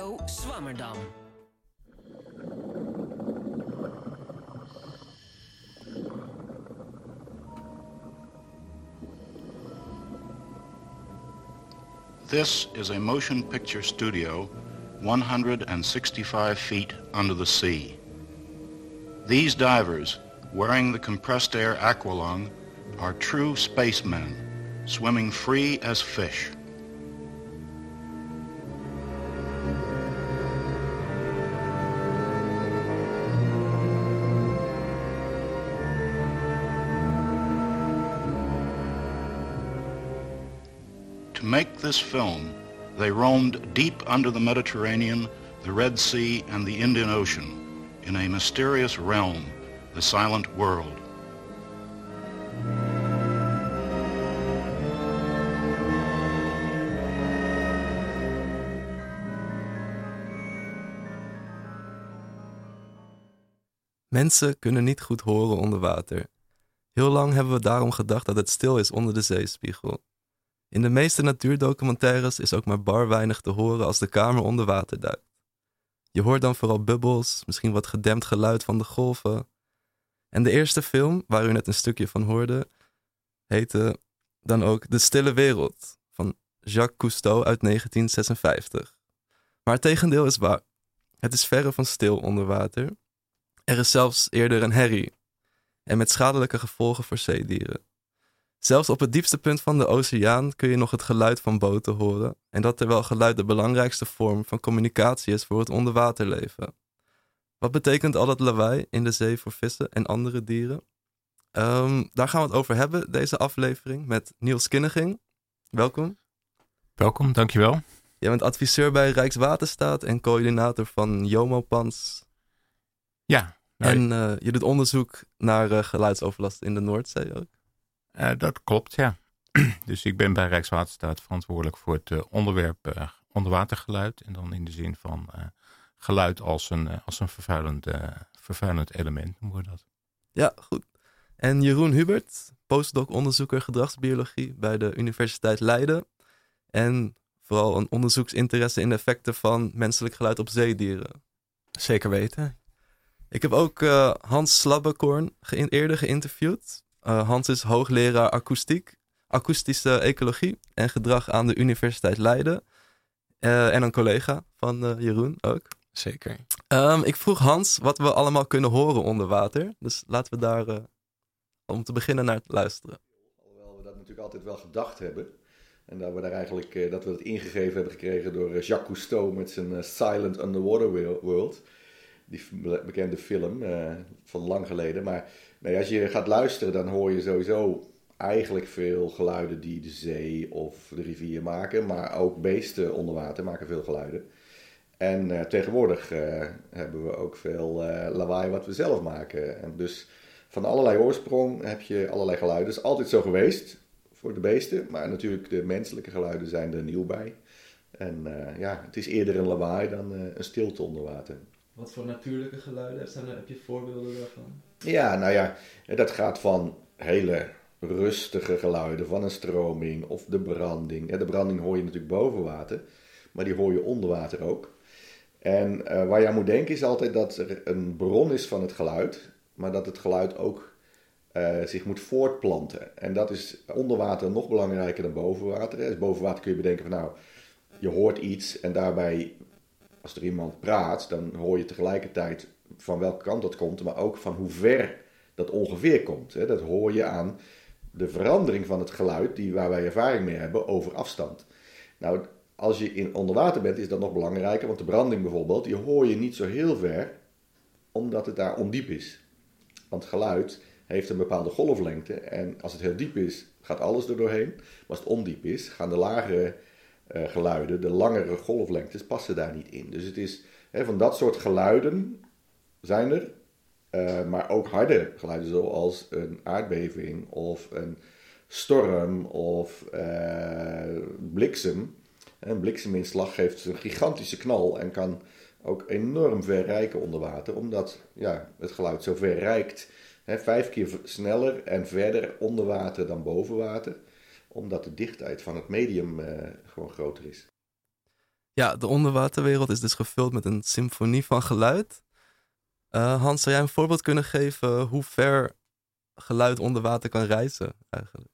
Radio Swammerdam. This is a motion picture studio 165 feet under the sea. These divers, wearing the compressed air aqualung, are true spacemen, swimming free as fish. This film, they roamed deep under the Mediterranean, the Red Sea, and the Indian Ocean in a mysterious realm, the silent world. Mensen kunnen niet goed horen onder water. Heel lang hebben we daarom gedacht dat het stil is onder de zeespiegel. In de meeste natuurdocumentaires is ook maar bar weinig te horen als de kamer onder water duikt. Je hoort dan vooral bubbels, misschien wat gedempt geluid van de golven. En de eerste film, waar u net een stukje van hoorde, heette dan ook De Stille Wereld van Jacques Cousteau uit 1956. Maar het tegendeel is waar. Het is verre van stil onder water. Er is zelfs eerder een herrie. En met schadelijke gevolgen voor zeedieren. Zelfs op het diepste punt van de oceaan kun je nog het geluid van boten horen. En dat terwijl geluid de belangrijkste vorm van communicatie is voor het onderwaterleven. Wat betekent al dat lawaai in de zee voor vissen en andere dieren? Ehm, daar gaan we het over hebben, deze aflevering, met Niels Kinneging. Welkom. Welkom, dankjewel. Jij bent adviseur bij Rijkswaterstaat en coördinator van Jomopans. Ja. Nou, en uh, je doet onderzoek naar uh, geluidsoverlast in de Noordzee ook. Uh, dat klopt, ja. dus ik ben bij Rijkswaterstaat verantwoordelijk voor het uh, onderwerp uh, onderwatergeluid. En dan in de zin van geluid als een, als een vervuilend, vervuilend element, noemen we dat. Ja, goed. En Jeroen Hubert, postdoc-onderzoeker gedragsbiologie bij de Universiteit Leiden. En vooral een onderzoeksinteresse in de effecten van menselijk geluid op zeedieren. Zeker weten. Ik heb ook Hans Slabbekorn ge eerder geïnterviewd. Uh, Hans is hoogleraar akoestiek, akoestische ecologie en gedrag aan de Universiteit Leiden. Uh, en een collega van uh, Jeroen ook. Zeker. Um, ik vroeg Hans wat we allemaal kunnen horen onder water. Dus laten we daar om te beginnen naar luisteren. Alhoewel we dat natuurlijk altijd wel gedacht hebben. En dat we daar eigenlijk dat we het ingegeven hebben gekregen door Jacques Cousteau met zijn Silent Underwater World. Die bekende film van lang geleden. Maar Nee, als je gaat luisteren, dan hoor je sowieso eigenlijk veel geluiden die de zee of de rivier maken. Maar ook beesten onder water maken veel geluiden. En uh, tegenwoordig uh, hebben we ook veel uh, lawaai wat we zelf maken. En dus van allerlei oorsprong heb je allerlei geluiden. Dat is altijd zo geweest voor de beesten. Maar natuurlijk de menselijke geluiden zijn er nieuw bij. En ja, het is eerder een lawaai dan een stilte onder water. Wat voor natuurlijke geluiden zijn? Heb je voorbeelden daarvan? Ja, nou ja, dat gaat van hele rustige geluiden van een stroming of de branding. De branding hoor je natuurlijk boven water, maar die hoor je onder water ook. En uh, waar je aan moet denken is altijd dat er een bron is van het geluid, maar dat het geluid ook uh, zich moet voortplanten. En dat is onder water nog belangrijker dan boven water. Dus boven water kun je bedenken van nou, je hoort iets en daarbij, als er iemand praat, dan hoor je tegelijkertijd van welke kant dat komt, maar ook van hoe ver dat ongeveer komt. Hè. Dat hoor je aan de verandering van het geluid die, waar wij ervaring mee hebben over afstand. Nou, als je in onder water bent, is dat nog belangrijker, want de branding bijvoorbeeld, die hoor je niet zo heel ver, omdat het daar ondiep is. Want geluid heeft een bepaalde golflengte en als het heel diep is, gaat alles er doorheen. Maar als het ondiep is, gaan de lagere uh, geluiden, de langere golflengtes, passen daar niet in. Dus het is van dat soort geluiden zijn er. Uh, maar ook harde geluiden zoals een aardbeving of een storm of uh, bliksem. Een blikseminslag geeft een gigantische knal en kan ook enorm ver reiken onder water, omdat ja, het geluid zo ver reikt. Hè, vijf keer sneller en verder onder water dan boven water, omdat de dichtheid van het medium uh, gewoon groter is. Ja, de onderwaterwereld is dus gevuld met een symfonie van geluid. Uh, Hans, zou jij een voorbeeld kunnen geven hoe ver geluid onder water kan reizen eigenlijk?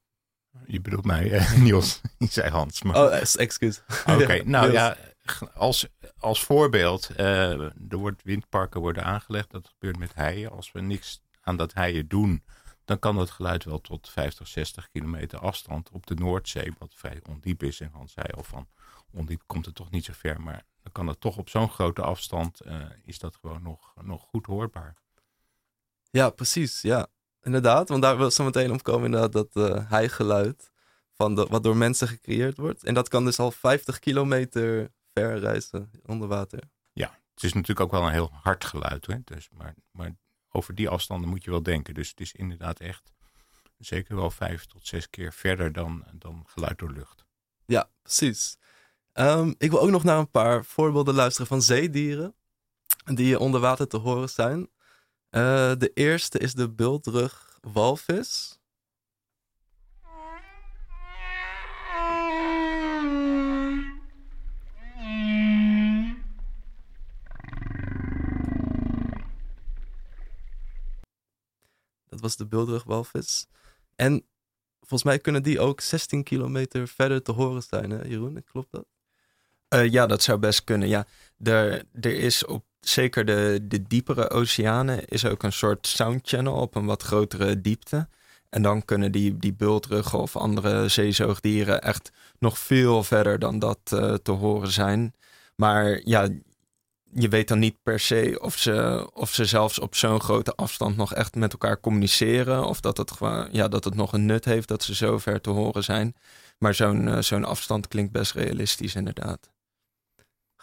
Je bedoelt mij, uh, Niels. Je zei Hans. Maar... Oh, excuus. Oké, nou ja, als, als voorbeeld. Uh, er wordt windparken worden aangelegd. Dat gebeurt met heien. Als we niks aan dat heien doen, dan kan dat geluid wel tot 50, 60 kilometer afstand op de Noordzee, wat vrij ondiep is. En Hans zei al van, ondiep komt het toch niet zo ver, maar dan kan het toch op zo'n grote afstand, uh, is dat gewoon nog, nog goed hoorbaar. Ja, precies. Ja, inderdaad. Want daar wil zo meteen om komen inderdaad dat uh, heigeluid van de, wat door mensen gecreëerd wordt. En dat kan dus al 50 kilometer ver reizen onder water. Ja, het is natuurlijk ook wel een heel hard geluid. Hè? Dus, maar, maar over die afstanden moet je wel denken. Dus het is inderdaad echt zeker wel vijf tot zes keer verder dan, dan geluid door lucht. Ja, precies. Um, ik wil ook nog naar een paar voorbeelden luisteren van zeedieren die onder water te horen zijn. Uh, de eerste is de bultrug walvis. Dat was de bultrugwalvis. En volgens mij kunnen die ook 16 kilometer verder te horen zijn, hè, Jeroen? Klopt dat? Uh, ja, dat zou best kunnen. Ja, er, er is op zeker de, de diepere oceanen is ook een soort sound channel op een wat grotere diepte. En dan kunnen die, die bultruggen of andere zeezoogdieren echt nog veel verder dan dat uh, te horen zijn. Maar ja, je weet dan niet per se of ze, of ze zelfs op zo'n grote afstand nog echt met elkaar communiceren. Of dat het, gewoon, ja, dat het nog een nut heeft dat ze zo ver te horen zijn. Maar zo'n uh, zo'n afstand klinkt best realistisch, inderdaad.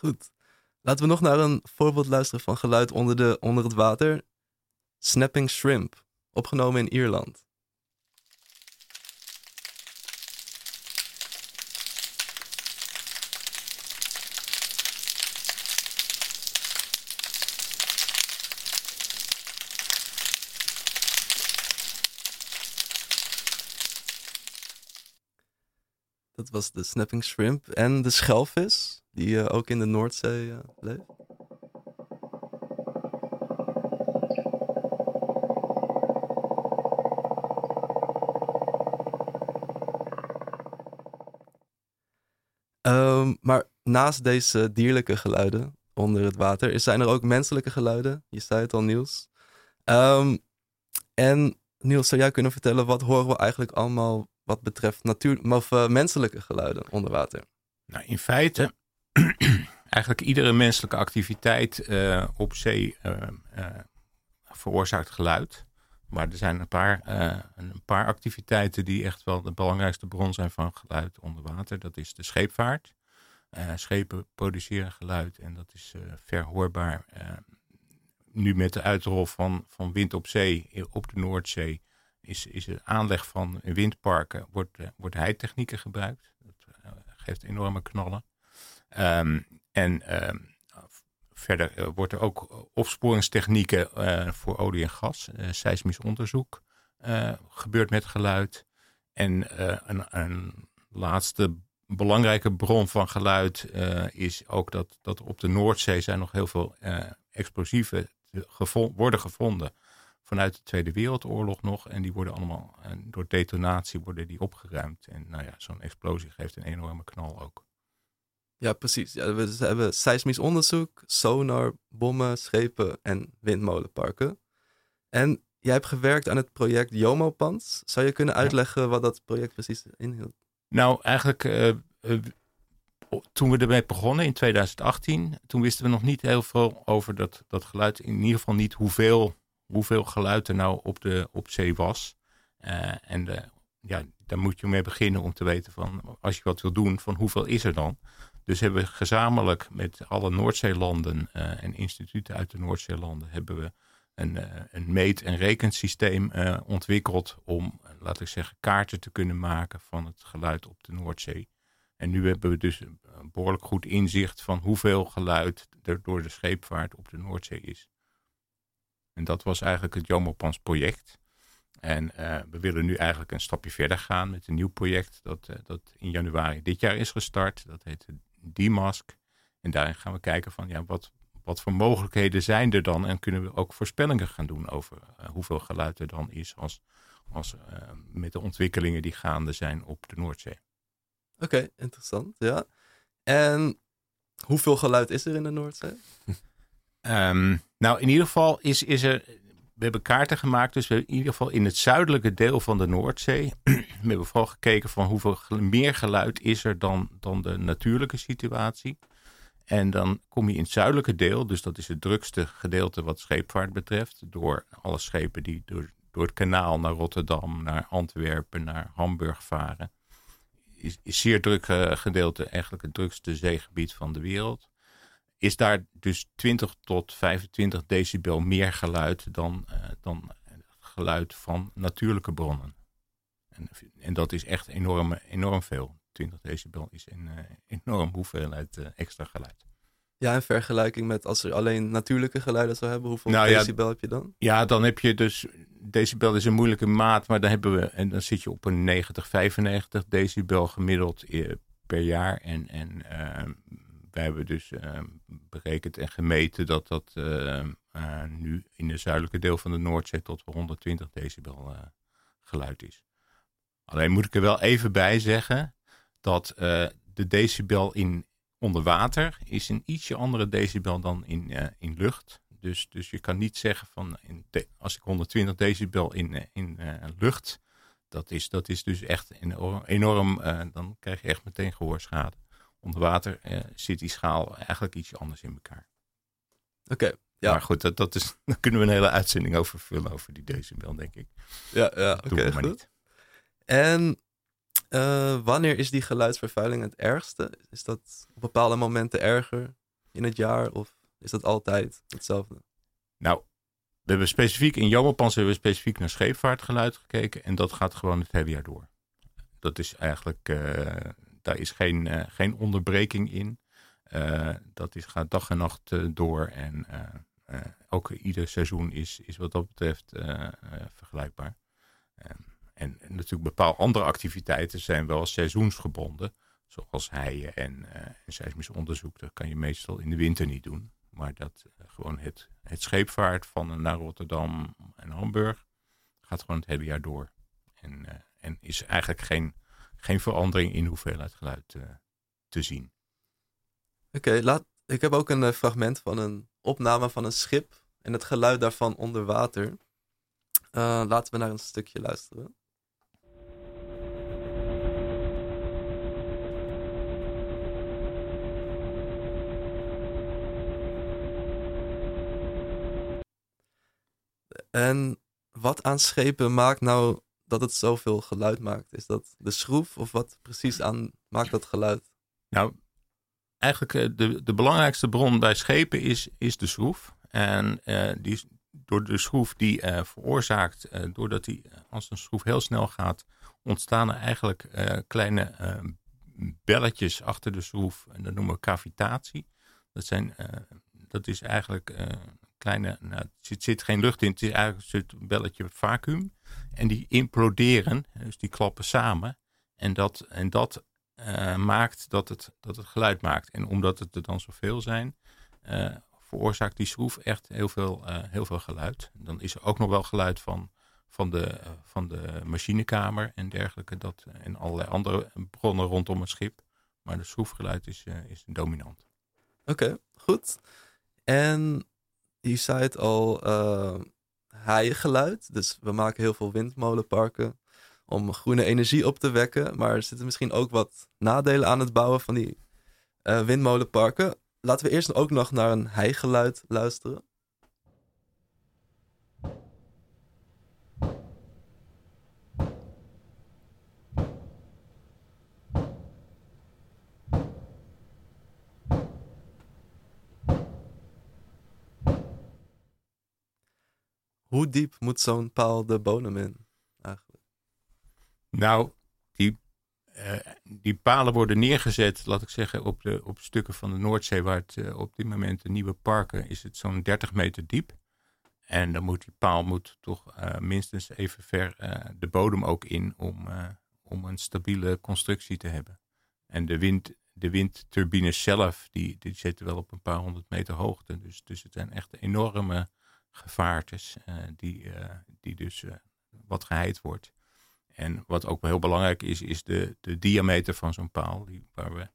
Goed. Laten we nog naar een voorbeeld luisteren van geluid onder, de, onder het water. Snapping Shrimp, opgenomen in Ierland. Dat was de snapping shrimp en de schelvis, die uh, ook in de Noordzee uh, leeft. Um, maar naast deze dierlijke geluiden onder het water zijn er ook menselijke geluiden. Je zei het al, Niels. Um, en Niels, zou jij kunnen vertellen wat horen we eigenlijk allemaal wat betreft natuur, of, uh, menselijke geluiden onder water? Nou, in feite, eigenlijk iedere menselijke activiteit uh, op zee uh, veroorzaakt geluid. Maar er zijn een paar, een paar activiteiten die echt wel de belangrijkste bron zijn van geluid onder water. Dat is de scheepvaart. schepen produceren geluid en dat is verhoorbaar. nu met de uitrol van, van wind op zee op de Noordzee is, is de aanleg van windparken, wordt, wordt heitechnieken gebruikt. Dat geeft enorme knallen. Um, en um, verder uh, wordt er ook opsporingstechnieken voor olie en gas, seismisch onderzoek, gebeurt met geluid. En een, een, laatste belangrijke bron van geluid is ook dat, dat op de Noordzee zijn nog heel veel explosieven worden gevonden vanuit de Tweede Wereldoorlog nog. En die worden allemaal, door detonatie worden die opgeruimd. En nou ja, zo'n explosie geeft een enorme knal ook. Ja, precies. Ja, we hebben seismisch onderzoek, sonar, bommen, schepen en windmolenparken. En jij hebt gewerkt aan het project Jomopans. Zou je kunnen uitleggen wat dat project precies inhield? Nou, eigenlijk uh, uh, toen we ermee begonnen in 2018, toen wisten we nog niet heel veel over dat, dat geluid. In ieder geval niet hoeveel hoeveel geluid er nou op, de, op zee was. Uh, en de, ja, daar moet je mee beginnen om te weten van, als je wat wil doen, van hoeveel is er dan? Dus hebben we gezamenlijk met alle Noordzeelanden uh, en instituten uit de Noordzeelanden hebben we een, uh, een meet- en rekensysteem ontwikkeld om, laat ik zeggen, kaarten te kunnen maken van het geluid op de Noordzee. En nu hebben we dus een behoorlijk goed inzicht van hoeveel geluid er door de scheepvaart op de Noordzee is. En dat was eigenlijk het Jomopans project. En we willen nu eigenlijk een stapje verder gaan met een nieuw project dat, dat in januari dit jaar is gestart. Dat heet DMASK. En daarin gaan we kijken van ja, wat, wat voor mogelijkheden zijn er dan? En kunnen we ook voorspellingen gaan doen over hoeveel geluid er dan is als, als, met de ontwikkelingen die gaande zijn op de Noordzee. Oké, interessant. Ja. En hoeveel geluid is er in de Noordzee? um, nou, in ieder geval is, is er. We hebben kaarten gemaakt, dus we in ieder geval in het zuidelijke deel van de Noordzee. we hebben vooral gekeken van hoeveel meer geluid is er dan, dan de natuurlijke situatie. En dan kom je in het zuidelijke deel, dus dat is het drukste gedeelte wat scheepvaart betreft. Door alle schepen die door, door het kanaal naar Rotterdam, naar Antwerpen, naar Hamburg varen is, is zeer druk uh, gedeelte, eigenlijk het drukste zeegebied van de wereld. Is daar dus 20 tot 25 decibel meer geluid dan, uh, dan geluid van natuurlijke bronnen. En, en, dat is echt enorm, enorm veel. 20 decibel is een uh, enorm hoeveelheid extra geluid. Ja, in vergelijking met als er alleen natuurlijke geluiden zou hebben, hoeveel nou, decibel heb je dan? Ja, dan heb je dus, decibel is een moeilijke maat, maar dan hebben we, en dan zit je op een 90, 95 decibel gemiddeld eh, per jaar. En, en uh, wij hebben dus uh, berekend en gemeten dat dat uh, nu in de zuidelijke deel van de Noordzee tot 120 decibel geluid is. Alleen moet ik er wel even bij zeggen dat de decibel in onder water is een ietsje andere decibel dan in, in lucht. Dus, dus je kan niet zeggen van in als ik 120 decibel in, in lucht, dat is, dat is dus echt enorm, enorm dan krijg je echt meteen gehoorschade. Onder water zit die schaal eigenlijk ietsje anders in elkaar. Oké, ja. Maar goed, dat, dat is, daar kunnen we een hele uitzending over vullen, over die decibel, denk ik. Ja, ja oké, okay, goed. Niet. En uh, wanneer is die geluidsvervuiling het ergste? Is dat op bepaalde momenten erger in het jaar of is dat altijd hetzelfde? Nou, we hebben specifiek in Jammerpans hebben we specifiek naar scheepvaartgeluid gekeken en dat gaat gewoon het hele jaar door. Dat is eigenlijk, uh, daar is geen, uh, geen onderbreking in. dat is, gaat dag en nacht door en ook ieder seizoen is, is wat dat betreft vergelijkbaar. En, natuurlijk bepaalde andere activiteiten zijn wel seizoensgebonden. Zoals heien en, seismisch onderzoek. Dat kan je meestal in de winter niet doen. Maar dat gewoon het, het scheepvaart van naar Rotterdam en Hamburg gaat gewoon het hele jaar door. En, en is eigenlijk geen, geen verandering in hoeveelheid geluid te zien. Oké, laat. ik heb ook een fragment van een opname van een schip en het geluid daarvan onder water. laten we naar een stukje luisteren. En wat aan schepen maakt nou dat het zoveel geluid maakt? Is dat de schroef of wat precies aan maakt dat geluid? Nou, eigenlijk eh, de, de belangrijkste bron bij schepen is, is de schroef. En uh, die, door de schroef die uh, veroorzaakt, doordat die, als een schroef heel snel gaat, ontstaan er eigenlijk kleine belletjes achter de schroef. En dat noemen we cavitatie. Dat, zijn, dat is eigenlijk kleine, nou, er zit, zit, geen lucht in, het is eigenlijk een soort belletje vacuüm. En die imploderen, dus die klappen samen. En dat, en dat uh, maakt dat het, dat het geluid maakt. En omdat het er dan zoveel zijn, uh, veroorzaakt die schroef echt heel veel, uh, heel veel geluid. Dan is er ook nog wel geluid van, van, de, van de machinekamer en dergelijke. Dat, en allerlei andere bronnen rondom het schip. Maar de schroefgeluid is, is dominant. Oké, goed. En je zei het al, haaiengeluid. Dus we maken heel veel windmolenparken om groene energie op te wekken. Maar er zitten misschien ook wat nadelen aan het bouwen van die uh, windmolenparken. Laten we eerst ook nog naar een heigeluid luisteren. Hoe diep moet zo'n paal de bodem in eigenlijk? Nou, die, uh, die palen worden neergezet, laat ik zeggen, op, de, op stukken van de Noordzee waar het uh, op dit moment de nieuwe parken is het zo'n 30 meter diep. En dan moet die paal moet toch uh, minstens even ver de bodem ook in om, om een stabiele constructie te hebben. En de wind, de windturbines zelf, die, die zitten wel op een paar honderd meter hoogte. Dus, dus het zijn echt enorme gevaartes die, die dus wat geheid wordt. En wat ook heel belangrijk is, is de, de diameter van zo'n paal. Die, waar we,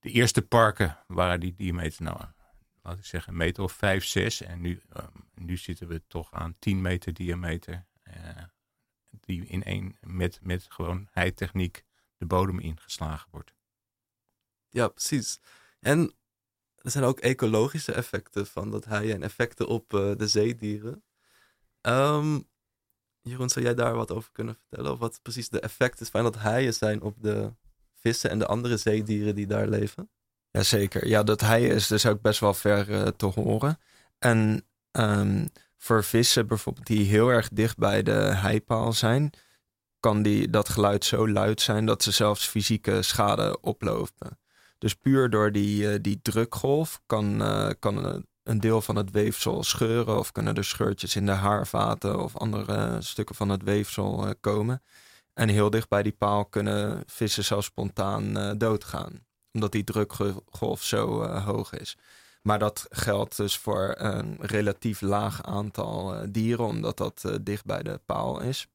de eerste parken waren die diameter, nou, laat ik zeggen, meter of vijf, zes. En nu, um, nu zitten we toch aan 10 meter diameter. Die in één, met, met gewoon heitechniek de bodem ingeslagen wordt. Ja, precies. En er zijn ook ecologische effecten van dat haaien en effecten op uh, de zeedieren. Um, Jeroen, zou jij daar wat over kunnen vertellen? Of wat precies de effecten van dat haaien zijn op de vissen en de andere zeedieren die daar leven? Jazeker. Ja, dat haaien is dus ook best wel ver uh, te horen. En um, voor vissen bijvoorbeeld die heel erg dicht bij de heipaal zijn, kan die, dat geluid zo luid zijn dat ze zelfs fysieke schade oplopen. Dus puur door die, uh, die drukgolf kan, uh, kan een deel van het weefsel scheuren of kunnen er scheurtjes in de haarvaten of andere stukken van het weefsel uh, komen. En heel dicht bij die paal kunnen vissen zelfs spontaan doodgaan, omdat die drukgolf zo hoog is. Maar dat geldt dus voor een relatief laag aantal dieren, omdat dat dicht bij de paal is.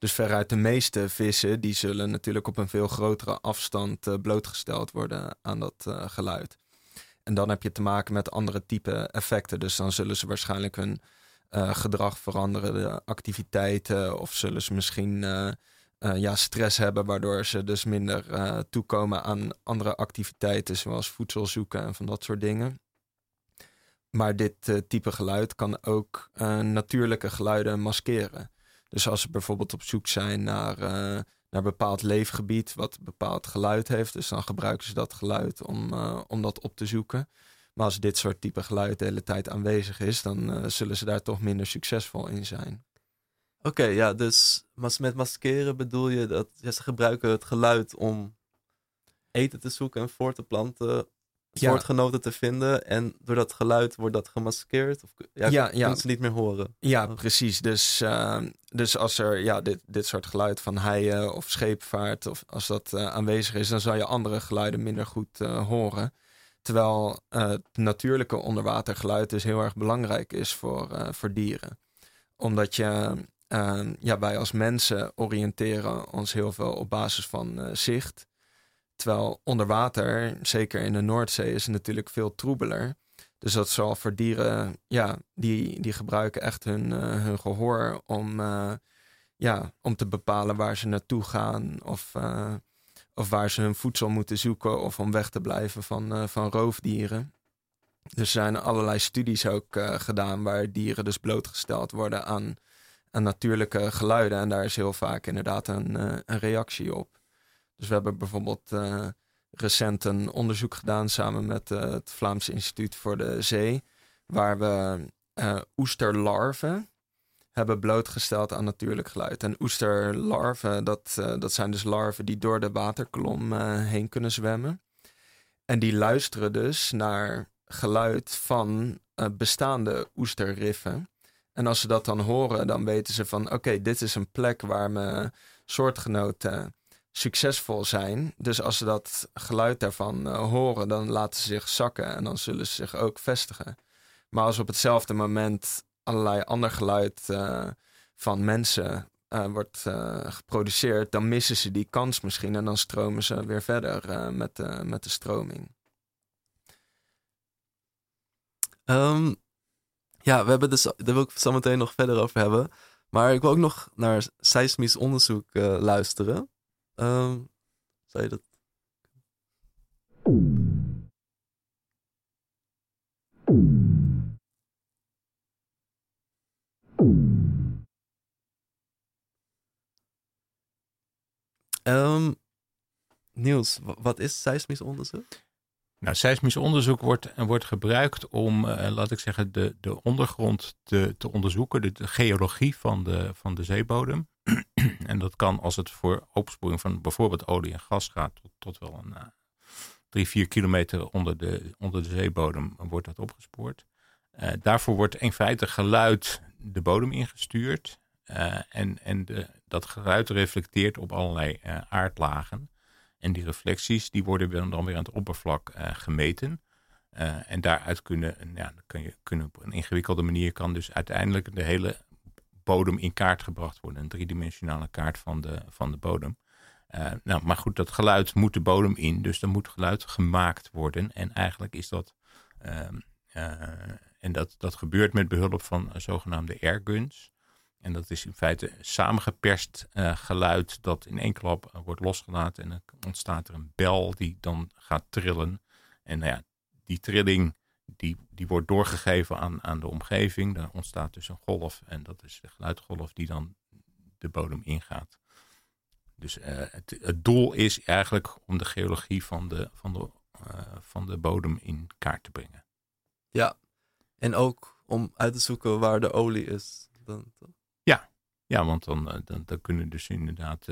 Dus veruit de meeste vissen, die zullen natuurlijk op een veel grotere afstand blootgesteld worden aan dat geluid. En dan heb je te maken met andere type effecten. Dus dan zullen ze waarschijnlijk hun uh, gedrag veranderen, de activiteiten, of zullen ze misschien ja, stress hebben, waardoor ze dus minder toekomen aan andere activiteiten, zoals voedsel zoeken en van dat soort dingen. Maar dit type geluid kan ook natuurlijke geluiden maskeren. Dus als ze bijvoorbeeld op zoek zijn naar naar een bepaald leefgebied wat bepaald geluid heeft. Dus dan gebruiken ze dat geluid om, uh, om dat op te zoeken. Maar als dit soort type geluid de hele tijd aanwezig is, dan uh, zullen ze daar toch minder succesvol in zijn. Oké, ja, dus met maskeren bedoel je dat ze gebruiken het geluid om eten te zoeken en voor te planten. Soortgenoten te vinden. En door dat geluid wordt dat gemaskeerd? Of ja, ja, ja. ze niet meer horen? Ja, precies. Dus, uh, dus als er ja, dit, dit soort geluid van heien of scheepvaart... of als dat uh, aanwezig is, dan zal je andere geluiden minder goed uh, horen. Terwijl het natuurlijke onderwatergeluid dus heel erg belangrijk is voor, voor dieren. Omdat je... ja, wij als mensen oriënteren ons heel veel op basis van zicht... Terwijl onder water, zeker in de Noordzee, is het natuurlijk veel troebeler. Dus dat zal voor dieren, ja, die, die gebruiken echt hun, uh, hun gehoor om, uh, ja, om te bepalen waar ze naartoe gaan. Of, uh, of waar ze hun voedsel moeten zoeken. Of om weg te blijven van, van roofdieren. Dus er zijn allerlei studies ook gedaan waar dieren dus blootgesteld worden aan, aan natuurlijke geluiden. En daar is heel vaak inderdaad een, een reactie op. Dus we hebben bijvoorbeeld uh, recent een onderzoek gedaan samen met uh, het Vlaams Instituut voor de Zee, waar we uh, oesterlarven hebben blootgesteld aan natuurlijk geluid. En oesterlarven, dat, dat zijn dus larven die door de waterkolom heen kunnen zwemmen. En die luisteren dus naar geluid van bestaande oesterriffen. En als ze dat dan horen, dan weten ze van oké, dit is een plek waar mijn soortgenoten succesvol zijn. Dus als ze dat geluid daarvan uh, horen, dan laten ze zich zakken en dan zullen ze zich ook vestigen. Maar als op hetzelfde moment allerlei ander geluid uh, van mensen uh, wordt geproduceerd, dan missen ze die kans misschien en dan stromen ze weer verder met, met de stroming. Um, ja, we hebben dus, daar wil ik zo meteen nog verder over hebben. Maar ik wil ook nog naar seismisch onderzoek luisteren. Um, zou je dat... Um, Niels, wat is seismisch onderzoek? Nou, seismisch onderzoek wordt, wordt gebruikt om, uh, laat ik zeggen, de, de ondergrond te, te onderzoeken, de, de geologie van de, van de zeebodem. en dat kan als het voor opsporing van bijvoorbeeld olie en gas gaat, tot, tot wel een uh, drie, vier kilometer onder de, onder de zeebodem wordt dat opgespoord. Uh, daarvoor wordt in feite geluid de bodem ingestuurd. Uh, en en de, dat geluid reflecteert op allerlei aardlagen. En die reflecties die worden dan weer aan het oppervlak gemeten. en daaruit kunnen, ja, kun je, kunnen op een ingewikkelde manier kan dus uiteindelijk de hele bodem in kaart gebracht worden. Een driedimensionale kaart van de, van de bodem. Uh, nou, maar goed, dat geluid moet de bodem in, dus er moet geluid gemaakt worden. En eigenlijk is dat, uh, uh, en dat, dat gebeurt met behulp van zogenaamde airguns. En dat is in feite samengeperst uh, geluid dat in één klap wordt losgelaten. En dan ontstaat er een bel die dan gaat trillen. En nou ja, die trilling die, die wordt doorgegeven aan, aan de omgeving. Daar ontstaat dus een golf en dat is de geluidgolf die dan de bodem ingaat. Dus uh, het, het, doel is eigenlijk om de geologie van de, van, de, uh, van de bodem in kaart te brengen. Ja, en ook om uit te zoeken waar de olie is. Dan, Ja. ja, want dan, uh, dan, dan, kunnen dus inderdaad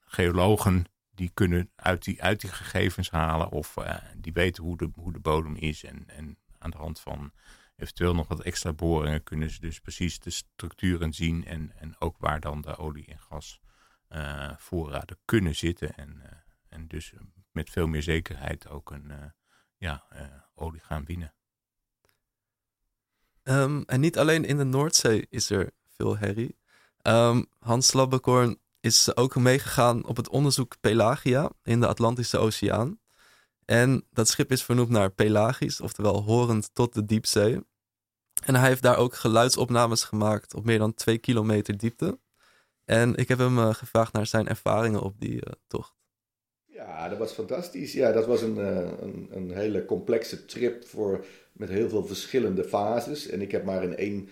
geologen die kunnen uit die, uit die gegevens halen of die weten hoe de, hoe de bodem is en, en aan de hand van eventueel nog wat extra boringen kunnen ze dus precies de structuren zien en, en ook waar dan de olie en gas uh, voorraden kunnen zitten. En, uh, en dus met veel meer zekerheid ook een uh, ja, olie gaan winnen. Um, en niet alleen in de Noordzee is er veel herrie. Um, Hans Labbekorn is ook meegegaan op het onderzoek Pelagia in de Atlantische Oceaan. En dat schip is vernoemd naar Pelagisch, oftewel horend tot de diepzee. En hij heeft daar ook geluidsopnames gemaakt op meer dan twee kilometer diepte. En ik heb hem uh, gevraagd naar zijn ervaringen op die uh, tocht. Ja, dat was fantastisch. Ja, dat was een, uh, een, een, hele complexe trip voor, met heel veel verschillende fases. En ik heb maar in één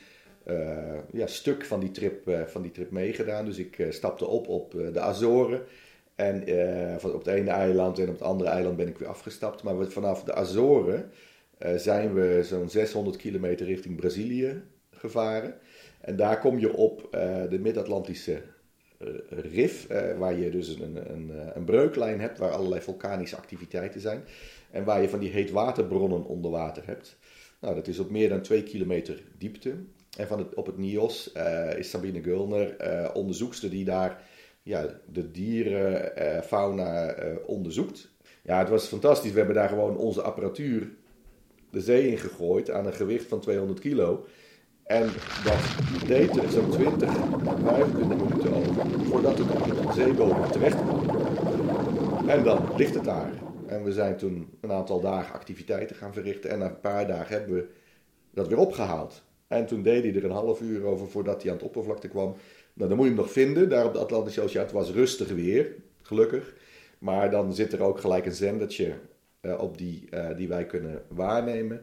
ja, stuk van die, trip, van die trip meegedaan. Dus ik stapte op op de Azoren. En op het ene eiland en op het andere eiland ben ik weer afgestapt. Maar vanaf de Azoren zijn we zo'n 600 kilometer richting Brazilië gevaren. En daar kom je op uh, de Mid-Atlantische rif, waar je dus een, een, een, breuklijn hebt, waar allerlei vulkanische activiteiten zijn. En waar je van die heetwaterbronnen onder water hebt. Nou, dat is op meer dan twee kilometer diepte. En van op het NIOS is Sabine Gulner onderzoekster die daar ja, de dierenfauna onderzoekt. Ja, het was fantastisch. We hebben daar gewoon onze apparatuur de zee in gegooid aan een gewicht van 200 kilo. En dat deed er zo'n 20, 25 minuten over voordat het op de zeebodem terecht kwam. En dan ligt het daar. En we zijn toen een aantal dagen activiteiten gaan verrichten. En na een paar dagen hebben we dat weer opgehaald. En toen deed hij er een half uur over voordat hij aan het oppervlakte kwam. Nou, dan moet je hem nog vinden. Daar op de Atlantische Oceaan. Het was rustig weer, gelukkig. Maar dan zit er ook gelijk een zendertje uh, op die, uh, die wij kunnen waarnemen.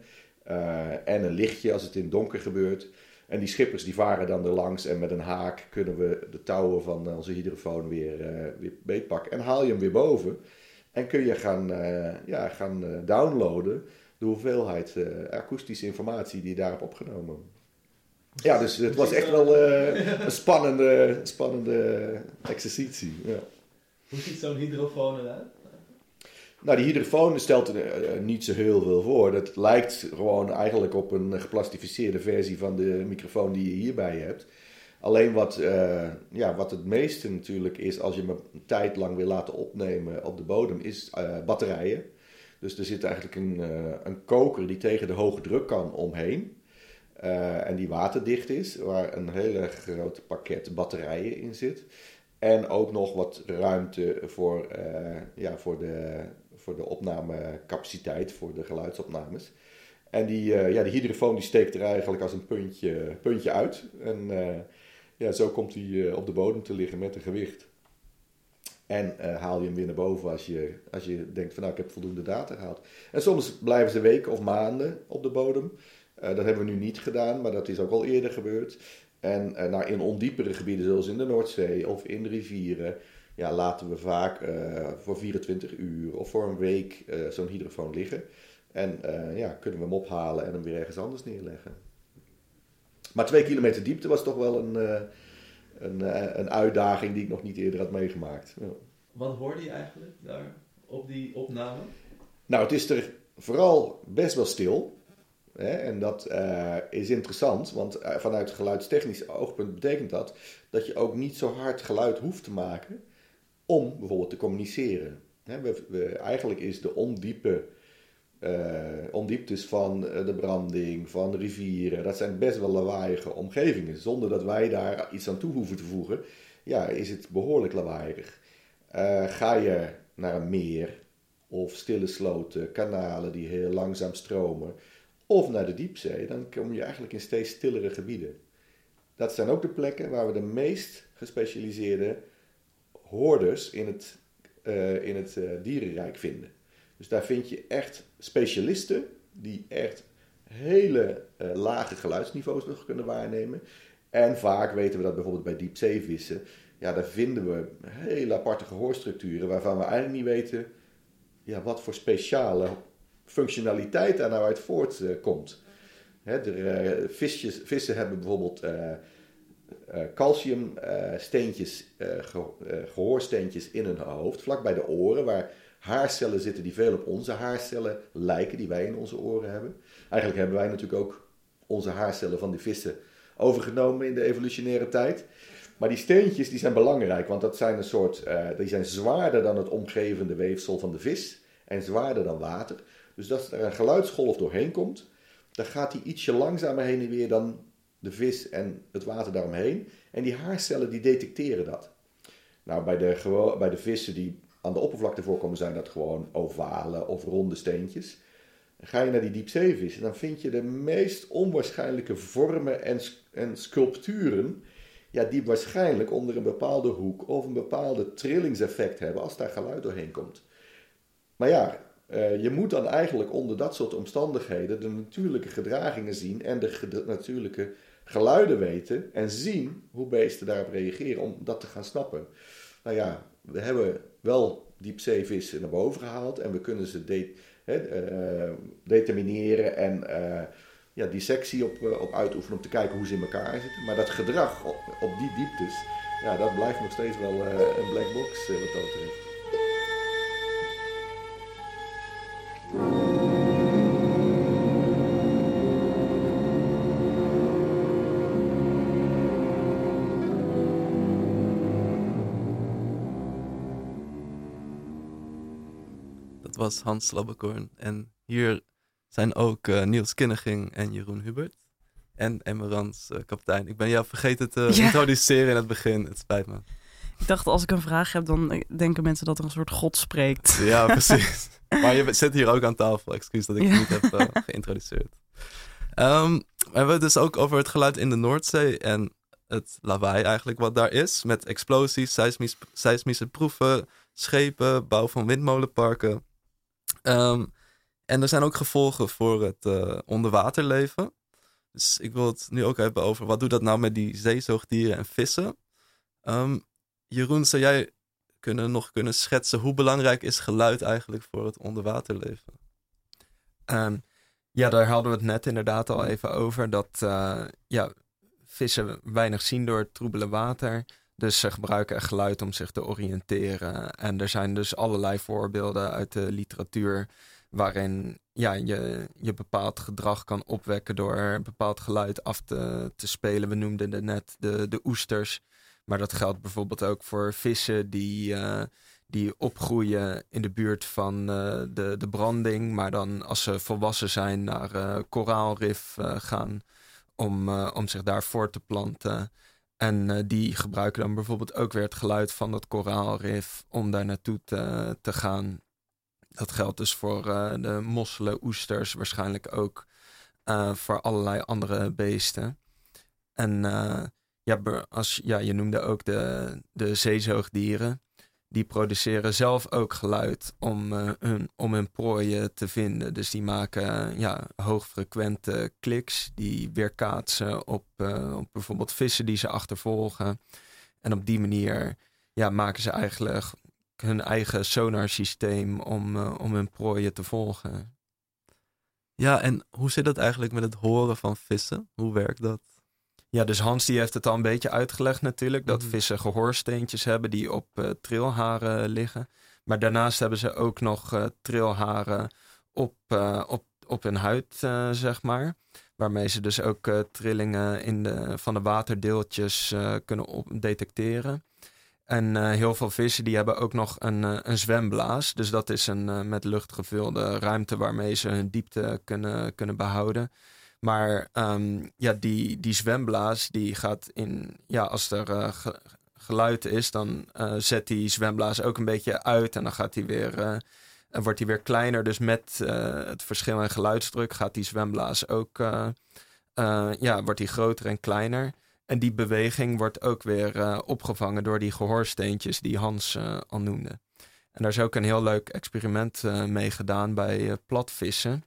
Uh, en een lichtje als het in donker gebeurt. En die schippers die varen dan er langs en met een haak kunnen we de touwen van onze hydrofoon weer, weer beetpakken. En haal je hem weer boven. En kun je gaan, ja, gaan downloaden de hoeveelheid akoestische informatie die je daar hebt opgenomen. Ja, dus het was echt wel een spannende, spannende exercitie. Ja. Hoe ziet zo'n hydrofoon eruit? Nou, die hydrofoon stelt er uh, niet zo heel veel voor. Dat lijkt gewoon eigenlijk op een geplastificeerde versie van de microfoon die je hierbij hebt. Alleen wat, uh, ja, wat het meeste natuurlijk is als je hem een tijd lang wil laten opnemen op de bodem, is uh, batterijen. Dus er zit eigenlijk een, een koker die tegen de hoge druk kan omheen. En die waterdicht is, waar een hele groot pakket batterijen in zit. En ook nog wat ruimte voor, ja, voor de voor de opnamecapaciteit, voor de geluidsopnames. En die, uh, ja, die hydrofoon die steekt er eigenlijk als een puntje, puntje uit. En ja, zo komt hij op de bodem te liggen met een gewicht. En haal je hem weer naar boven als je, als je denkt van nou ik heb voldoende data gehaald. En soms blijven ze weken of maanden op de bodem. Dat hebben we nu niet gedaan, maar dat is ook al eerder gebeurd. En nou, in ondiepere gebieden zoals in de Noordzee of in de rivieren ja, laten we vaak uh, voor 24 uur of voor een week zo'n hydrofoon liggen. En ja, kunnen we hem ophalen en hem weer ergens anders neerleggen. Maar twee kilometer diepte was toch wel een, een, een uitdaging die ik nog niet eerder had meegemaakt. Ja. Wat hoorde je eigenlijk daar op die opname? Nou, het is er vooral best wel stil. En dat is interessant, want vanuit geluidstechnisch oogpunt betekent dat dat je ook niet zo hard geluid hoeft te maken om bijvoorbeeld te communiceren. We, we, eigenlijk is de ondiepe, eh, ondieptes van eh, de branding, van rivieren, dat zijn best wel lawaaiige omgevingen. Zonder dat wij daar iets aan toe hoeven te voegen, ja, is het behoorlijk lawaaiig. Eh, ga je naar een meer of stille sloten, kanalen die heel langzaam stromen, of naar de diepzee, dan kom je eigenlijk in steeds stillere gebieden. Dat zijn ook de plekken waar we de meest gespecialiseerde hoorders in het, uh, in het uh, dierenrijk vinden. Dus daar vind je echt specialisten die echt hele uh, lage geluidsniveaus nog kunnen waarnemen. En vaak weten we dat bijvoorbeeld bij diepzeevissen. Ja, daar vinden we hele aparte gehoorstructuren waarvan we eigenlijk niet weten ja, wat voor speciale functionaliteit daar nou voortkomt. Hè, de, visjes, vissen hebben bijvoorbeeld uh, calciumsteentjes, uh, ge gehoorsteentjes in hun hoofd, vlak bij de oren, waar haarcellen zitten die veel op onze haarcellen lijken, die wij in onze oren hebben. Eigenlijk hebben wij natuurlijk ook onze haarcellen van die vissen overgenomen in de evolutionaire tijd. Maar die steentjes die zijn belangrijk, want dat zijn een soort, die zijn zwaarder dan het omgevende weefsel van de vis en zwaarder dan water. Dus als er een geluidsgolf doorheen komt, dan gaat die ietsje langzamer heen en weer dan de vis en het water daaromheen. En die haarcellen die detecteren dat. Nou, bij de, bij de vissen die aan de oppervlakte voorkomen, zijn dat gewoon ovale of ronde steentjes. Ga je naar die diepzeevissen, dan vind je de meest onwaarschijnlijke vormen en, en sculpturen. Ja, die waarschijnlijk onder een bepaalde hoek of een bepaalde trillingseffect hebben als daar geluid doorheen komt. Maar ja, uh, je moet dan eigenlijk onder dat soort omstandigheden de natuurlijke gedragingen zien en de natuurlijke geluiden weten en zien hoe beesten daarop reageren om dat te gaan snappen. Nou ja, we hebben wel diepzeevissen naar boven gehaald en we kunnen ze de, uh, determineren en uh, ja, dissectie op, op uitoefenen om te kijken hoe ze in elkaar zitten. Maar dat gedrag op, op die dieptes, ja, dat blijft nog steeds wel een black box wat dat betreft. Was Hans Labbekorn. En hier zijn ook uh, Niels Kinneging en Jeroen Hubert. En Emmerans, uh, kapitein. Ik ben jou vergeten te ja. introduceren in het begin. Het spijt me. Ik dacht, als ik een vraag heb, dan denken mensen dat er een soort god spreekt. Ja, precies. maar je zit hier ook aan tafel. Excuus dat ik ja. je niet heb uh, geïntroduceerd. Um, we hebben het dus ook over het geluid in de Noordzee en het lawaai eigenlijk wat daar is. Met explosies, seismis, seismische proeven, schepen, bouw van windmolenparken. Um, en er zijn ook gevolgen voor het uh, onderwaterleven. Dus ik wil het nu ook hebben over wat doet dat nou met die zeezoogdieren en vissen. Um, Jeroen, zou jij kunnen, nog kunnen schetsen hoe belangrijk is geluid eigenlijk voor het onderwaterleven? Um, ja, daar hadden we het net inderdaad al even over. Dat uh, ja, vissen weinig zien door het troebele water. Dus ze gebruiken geluid om zich te oriënteren. En er zijn dus allerlei voorbeelden uit de literatuur waarin ja, je, je bepaald gedrag kan opwekken door bepaald geluid af te, te spelen. We noemden net de, de oesters. Maar dat geldt bijvoorbeeld ook voor vissen die, uh, die opgroeien in de buurt van uh, de, de branding. Maar dan als ze volwassen zijn naar uh, koraalrif gaan om, om zich daar voor te planten. En die gebruiken dan bijvoorbeeld ook weer het geluid van dat koraalrif om daar naartoe te, te gaan. Dat geldt dus voor de mosselen, oesters, waarschijnlijk ook voor allerlei andere beesten. En ja, als, ja, je noemde ook de, de zeezoogdieren die produceren zelf ook geluid om, uh, hun, om hun prooien te vinden. Dus die maken ja, hoogfrequente kliks die weerkaatsen op, uh, op bijvoorbeeld vissen die ze achtervolgen. En op die manier ja, maken ze eigenlijk hun eigen sonarsysteem om, om hun prooien te volgen. Ja, en hoe zit dat eigenlijk met het horen van vissen? Hoe werkt dat? Ja, dus Hans die heeft het al een beetje uitgelegd natuurlijk. Dat mhm. vissen gehoorsteentjes hebben die op uh, trilharen liggen. Maar daarnaast hebben ze ook nog uh, trilharen op, uh, op, op hun huid, zeg maar. Waarmee ze dus ook trillingen in de, van de waterdeeltjes kunnen op, detecteren. En eh, heel veel vissen die hebben ook nog een, eh, een zwemblaas. Dus dat is een met lucht gevulde ruimte waarmee ze hun diepte kunnen, kunnen behouden. Maar um, ja, die, die zwemblaas die gaat in, ja, als er ge geluid is, dan zet die zwemblaas ook een beetje uit en dan gaat hij weer en wordt hij weer kleiner. Dus met uh, het verschil in geluidsdruk gaat die zwemblaas ook uh, uh, ja, wordt die groter en kleiner. En die beweging wordt ook weer opgevangen door die gehoorsteentjes die Hans al noemde. En daar is ook een heel leuk experiment mee gedaan bij platvissen.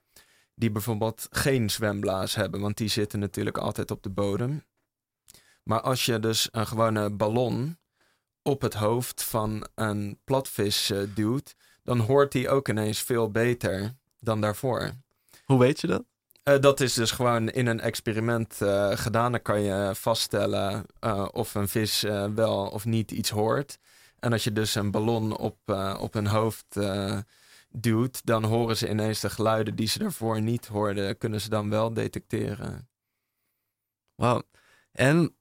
Die bijvoorbeeld geen zwemblaas hebben, want die zitten natuurlijk altijd op de bodem. Maar als je dus een gewone ballon op het hoofd van een platvis duwt, dan hoort hij ook ineens veel beter dan daarvoor. Hoe weet je dat? Uh, dat is dus gewoon in een experiment uh, gedaan. Dan kan je vaststellen uh, of een vis wel of niet iets hoort. En als je dus een ballon op, op hun hoofd duwt, dan horen ze ineens de geluiden die ze daarvoor niet hoorden, kunnen ze dan wel detecteren. Wauw. En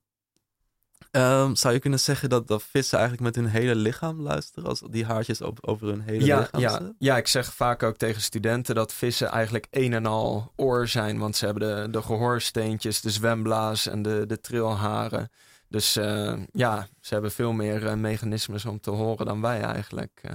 Um, zou je kunnen zeggen dat, dat vissen eigenlijk met hun hele lichaam luisteren? Als die haartjes op, over hun hele ja, lichaam ja, ja, ik zeg vaak ook tegen studenten dat vissen eigenlijk een en al oor zijn. Want ze hebben de, de gehoorsteentjes, de zwemblaas en de, de trilharen. Dus uh, ja, ze hebben veel meer uh, mechanismes om te horen dan wij eigenlijk. Uh.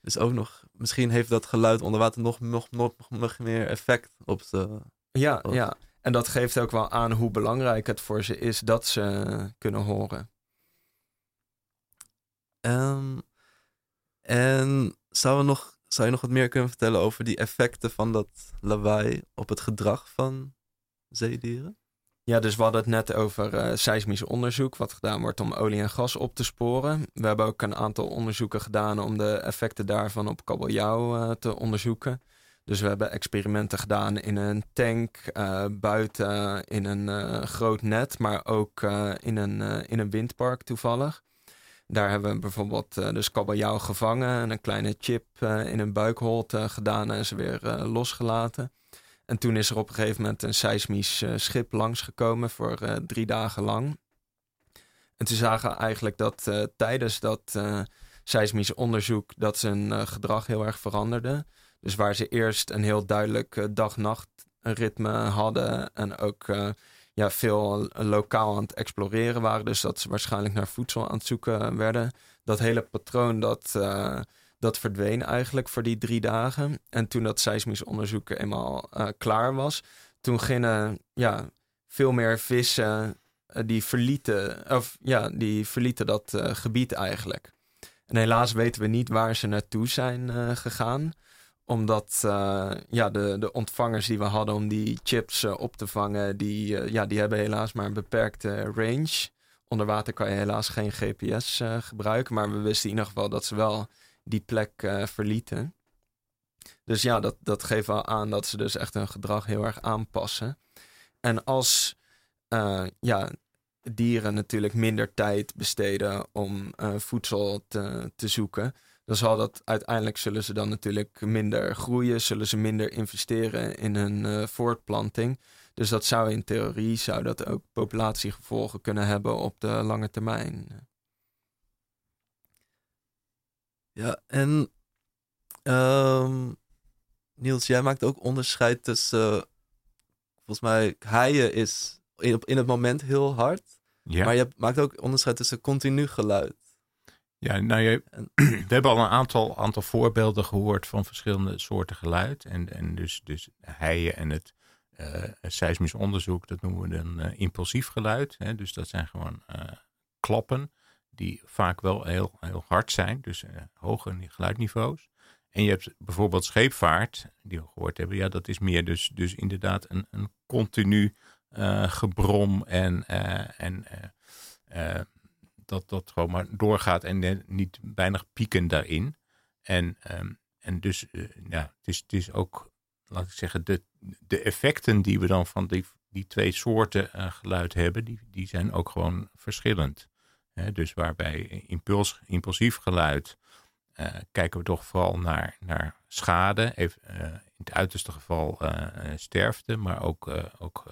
Dus ook nog, misschien heeft dat geluid onder water nog, nog, nog, nog meer effect op ze. Ja, op... ja. En dat geeft ook wel aan hoe belangrijk het voor ze is dat ze kunnen horen. Um, en zou, nog, zou je nog wat meer kunnen vertellen over die effecten van dat lawaai op het gedrag van zeedieren? Ja, dus we hadden het net over uh, seismisch onderzoek, wat gedaan wordt om olie en gas op te sporen. We hebben ook een aantal onderzoeken gedaan om de effecten daarvan op kabeljauw uh, te onderzoeken. Dus we hebben experimenten gedaan in een tank, uh, buiten in een groot net, maar ook in, een, in een windpark toevallig. Daar hebben we bijvoorbeeld dus kabeljauw gevangen en een kleine chip in een buikholte gedaan en ze weer losgelaten. En toen is er op een gegeven moment een seismisch schip langsgekomen voor drie dagen lang. En toen zagen eigenlijk dat tijdens dat seismische onderzoek dat zijn gedrag heel erg veranderde. Dus waar ze eerst een heel duidelijk dag-nacht ritme hadden en ook ja, veel lokaal aan het exploreren waren. Dus dat ze waarschijnlijk naar voedsel aan het zoeken werden. Dat hele patroon dat, dat verdween eigenlijk voor die drie dagen. En toen dat seismisch onderzoek eenmaal klaar was, toen gingen ja, veel meer vissen die verlieten, of ja, die verlieten dat gebied eigenlijk. En helaas weten we niet waar ze naartoe zijn gegaan omdat ja, de, de ontvangers die we hadden om die chips op te vangen, die, ja, die hebben helaas maar een beperkte range. Onder water kan je helaas geen GPS gebruiken, maar we wisten in ieder geval dat ze wel die plek verlieten. Dus ja, dat, dat geeft wel aan dat ze dus echt hun gedrag heel erg aanpassen. En als ja, dieren natuurlijk minder tijd besteden om voedsel te, te zoeken, dan zal dat uiteindelijk zullen ze dan natuurlijk minder groeien, zullen ze minder investeren in hun uh, voortplanting. Dus dat zou in theorie zou dat ook populatiegevolgen kunnen hebben op de lange termijn. Ja, en um, Niels, jij maakt ook onderscheid tussen, uh, volgens mij, haaien is in, in het moment heel hard. Ja. Maar je maakt ook onderscheid tussen continu geluid. Ja, nou, je, we hebben al een aantal, aantal voorbeelden gehoord van verschillende soorten geluid. En, en dus, dus heien en het uh, seismisch onderzoek, dat noemen we dan uh, impulsief geluid. Hè? Dus dat zijn gewoon uh, klappen die vaak wel heel, heel hard zijn, dus hoge geluidniveaus. En je hebt bijvoorbeeld scheepvaart, die we gehoord hebben. Ja, dat is meer dus, dus inderdaad een, een continu gebrom en, en dat dat gewoon maar doorgaat en niet weinig pieken daarin. En, um, en dus uh, ja, het is, het is ook, laat ik zeggen, de, de effecten die we dan van die, die twee soorten uh, geluid hebben, die, die zijn ook gewoon verschillend. Dus waarbij impuls, impulsief geluid uh, kijken we toch vooral naar, naar schade, even, in het uiterste geval sterfte, maar ook, ook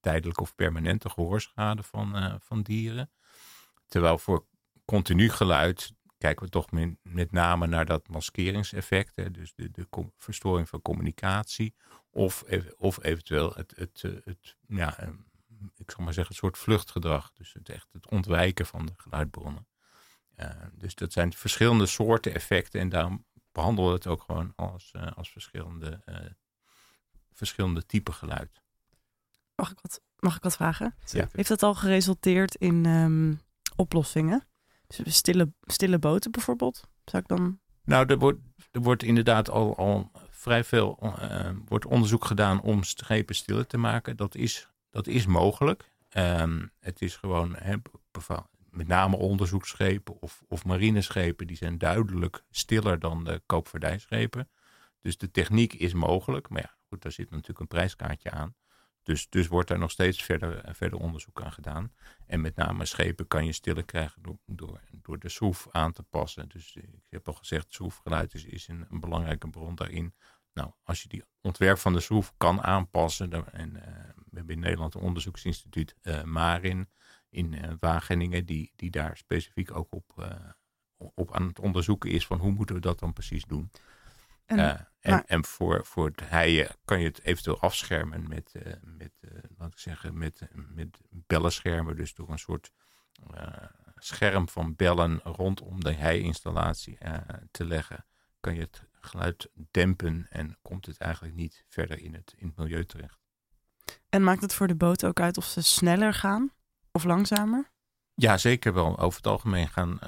tijdelijke of permanente gehoorschade van, van dieren. Terwijl voor continu geluid kijken we toch met, name naar dat maskeringseffect. Hè, dus de, de verstoring van communicatie. Of, of eventueel het, het, het, het ja, ehm, ik zal maar zeggen, het soort vluchtgedrag. Dus het, echt het ontwijken van de geluidbronnen. Uh, dus dat zijn verschillende soorten effecten. En daarom behandelen we het ook gewoon als, uh, als verschillende, uh, verschillende typen geluid. Mag ik wat, mag ik wat vragen? Heeft dat al geresulteerd in um, oplossingen? Dus stille, stille boten bijvoorbeeld? Zou ik dan... Nou, er wordt, er wordt inderdaad al, al vrij veel uh, wordt onderzoek gedaan om schepen stiller te maken. Dat is, dat is mogelijk. Um, het is gewoon, met name onderzoeksschepen of, of marineschepen, die zijn duidelijk stiller dan de koopvaardijschepen. Dus de techniek is mogelijk. Maar ja, goed, daar zit natuurlijk een prijskaartje aan. Dus, dus wordt er nog steeds verder, eh, verder onderzoek aan gedaan. En met name schepen kan je stiller krijgen door, door, de schroef aan te passen. Dus ik heb al gezegd, schroefgeluid is, is een, een, belangrijke bron daarin. Nou, als je die ontwerp van de schroef kan aanpassen. Dan, en uh, we hebben in Nederland een onderzoeksinstituut uh, Marin in uh, Wageningen, die, die daar specifiek ook op, op aan het onderzoeken is van hoe moeten we dat dan precies doen. En, en, en, voor, voor het heien kan je het eventueel afschermen met, met laat ik zeggen, met, met bellenschermen. Dus door een soort scherm van bellen rondom de hei-installatie te leggen, kan je het geluid dempen en komt het eigenlijk niet verder in het, in het milieu terecht. En maakt het voor de boten ook uit of ze sneller gaan of langzamer? Ja, zeker wel. Over het algemeen gaan,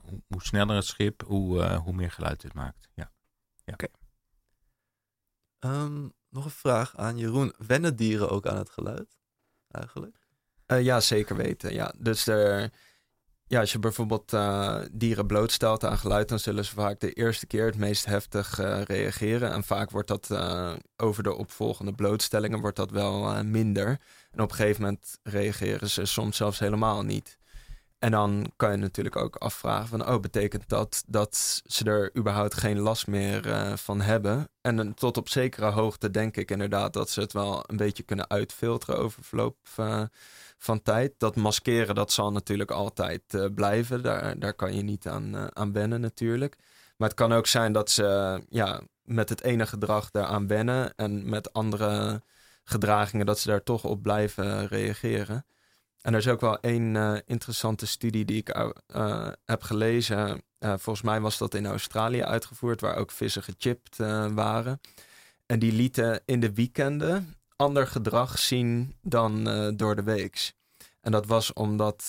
hoe, hoe, sneller het schip, hoe, hoe meer geluid het maakt. Ja. Ja. Oké. Um, nog een vraag aan Jeroen. Wennen dieren ook aan het geluid? Eigenlijk? Uh, ja, zeker weten. Ja. Dus er, ja, als je bijvoorbeeld uh, dieren blootstelt aan geluid, dan zullen ze vaak de eerste keer het meest heftig uh, reageren. En vaak wordt dat over de opvolgende blootstellingen wordt dat wel minder. En op een gegeven moment reageren ze soms zelfs helemaal niet. En dan kan je natuurlijk ook afvragen van, oh, betekent dat dat ze er überhaupt geen last meer van hebben? En tot op zekere hoogte denk ik inderdaad dat ze het wel een beetje kunnen uitfilteren over verloop van tijd. Dat maskeren, dat zal natuurlijk altijd uh, blijven. Daar, daar kan je niet aan, aan wennen natuurlijk. Maar het kan ook zijn dat ze ja, met het ene gedrag daaraan wennen en met andere gedragingen dat ze daar toch op blijven reageren. En er is ook wel één interessante studie die ik heb gelezen. Volgens mij was dat in Australië uitgevoerd, waar ook vissen gechipt waren. En die lieten in de weekenden ander gedrag zien dan door de weeks. En dat was omdat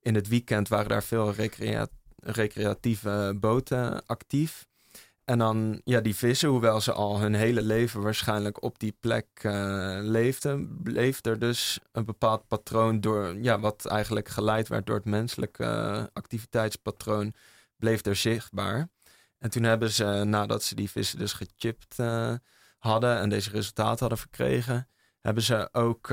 in het weekend waren daar veel recrea recreatieve boten actief. En dan, ja, die vissen, hoewel ze al hun hele leven waarschijnlijk op die plek uh, leefden, bleef er dus een bepaald patroon door, ja, wat eigenlijk geleid werd door het menselijke activiteitspatroon, bleef er zichtbaar. En toen hebben ze, nadat ze die vissen dus gechipt hadden en deze resultaten hadden verkregen, hebben ze ook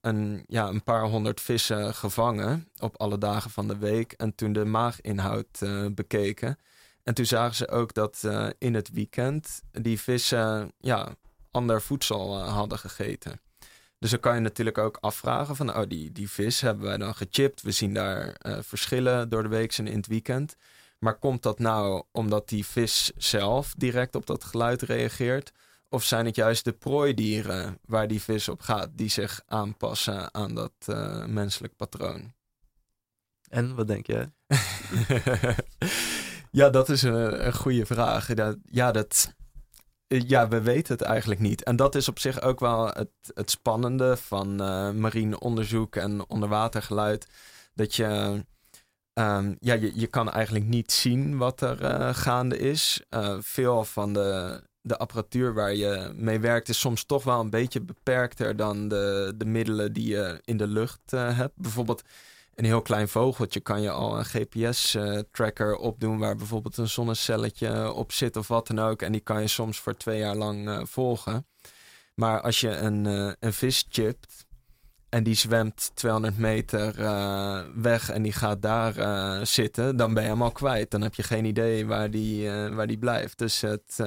een, ja, een paar honderd vissen gevangen op alle dagen van de week. En toen de maaginhoud bekeken. En toen zagen ze ook dat uh, in het weekend die vissen ja, ander voedsel hadden gegeten. Dus dan kan je natuurlijk ook afvragen van, oh, die, die vis hebben wij dan gechipt. We zien daar verschillen door de week en in het weekend. Maar komt dat nou omdat die vis zelf direct op dat geluid reageert? Of zijn het juist de prooidieren waar die vis op gaat, die zich aanpassen aan dat menselijk patroon? En wat denk jij? Ja, dat is een, een goede vraag. Dat, ja, dat, ja, we weten het eigenlijk niet. En dat is op zich ook wel het, het spannende van uh, marine onderzoek en onderwatergeluid. Dat je, um, ja, je, je kan eigenlijk niet zien wat er uh, gaande is. Uh, veel van de, de apparatuur waar je mee werkt is soms toch wel een beetje beperkter dan de, de middelen die je in de lucht hebt. Bijvoorbeeld een heel klein vogeltje kan je al een GPS-tracker uh, opdoen waar bijvoorbeeld een zonnecelletje op zit of wat dan ook. En die kan je soms voor twee jaar lang uh, volgen. Maar als je een, een vis chipt en die zwemt 200 meter weg en die gaat daar zitten, dan ben je hem al kwijt. Dan heb je geen idee waar die, waar die blijft. Dus het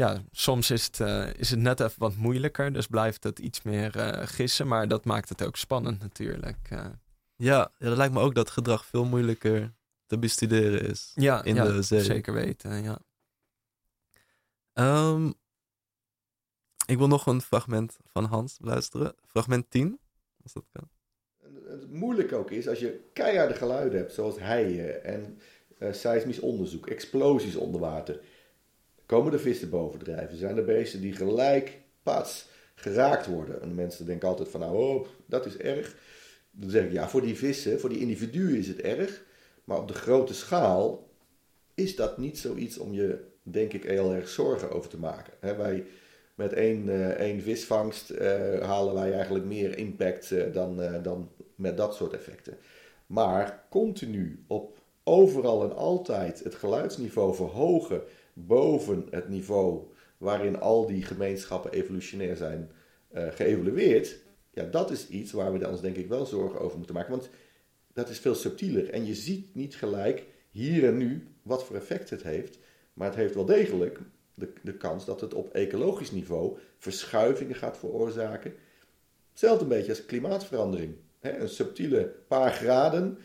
ja, soms is het, is het net even wat moeilijker. Dus blijft het iets meer gissen. Maar dat maakt het ook spannend natuurlijk. Ja, ja, dat lijkt me ook dat gedrag veel moeilijker te bestuderen is. Ja, In ja, de zee. zeker weten. Ja. Ehm, ik wil nog een fragment van Hans luisteren. Fragment 10, als dat kan. Het moeilijke ook is, als je keiharde geluiden hebt, zoals heien en eh seismisch onderzoek, explosies onder water, komen de vissen bovendrijven. Zijn er beesten die gelijk, pats, geraakt worden. En mensen denken altijd van, nou, oh, dat is erg. Dan zeg ik, ja, voor die vissen, voor die individuen is het erg. Maar op de grote schaal is dat niet zoiets om je, denk ik, heel erg zorgen over te maken. Wij, met één, eh, één visvangst eh, halen wij eigenlijk meer impact eh, dan, dan met dat soort effecten. Maar continu op overal en altijd het geluidsniveau verhogen boven het niveau waarin al die gemeenschappen evolutionair zijn eh, geëvolueerd, ja, dat is iets waar we ons denk ik wel zorgen over moeten maken. Want dat is veel subtieler en je ziet niet gelijk hier en nu wat voor effect het heeft. Maar het heeft wel degelijk de, de kans dat het op ecologisch niveau verschuivingen gaat veroorzaken. Hetzelfde een beetje als klimaatverandering. Een subtiele paar graden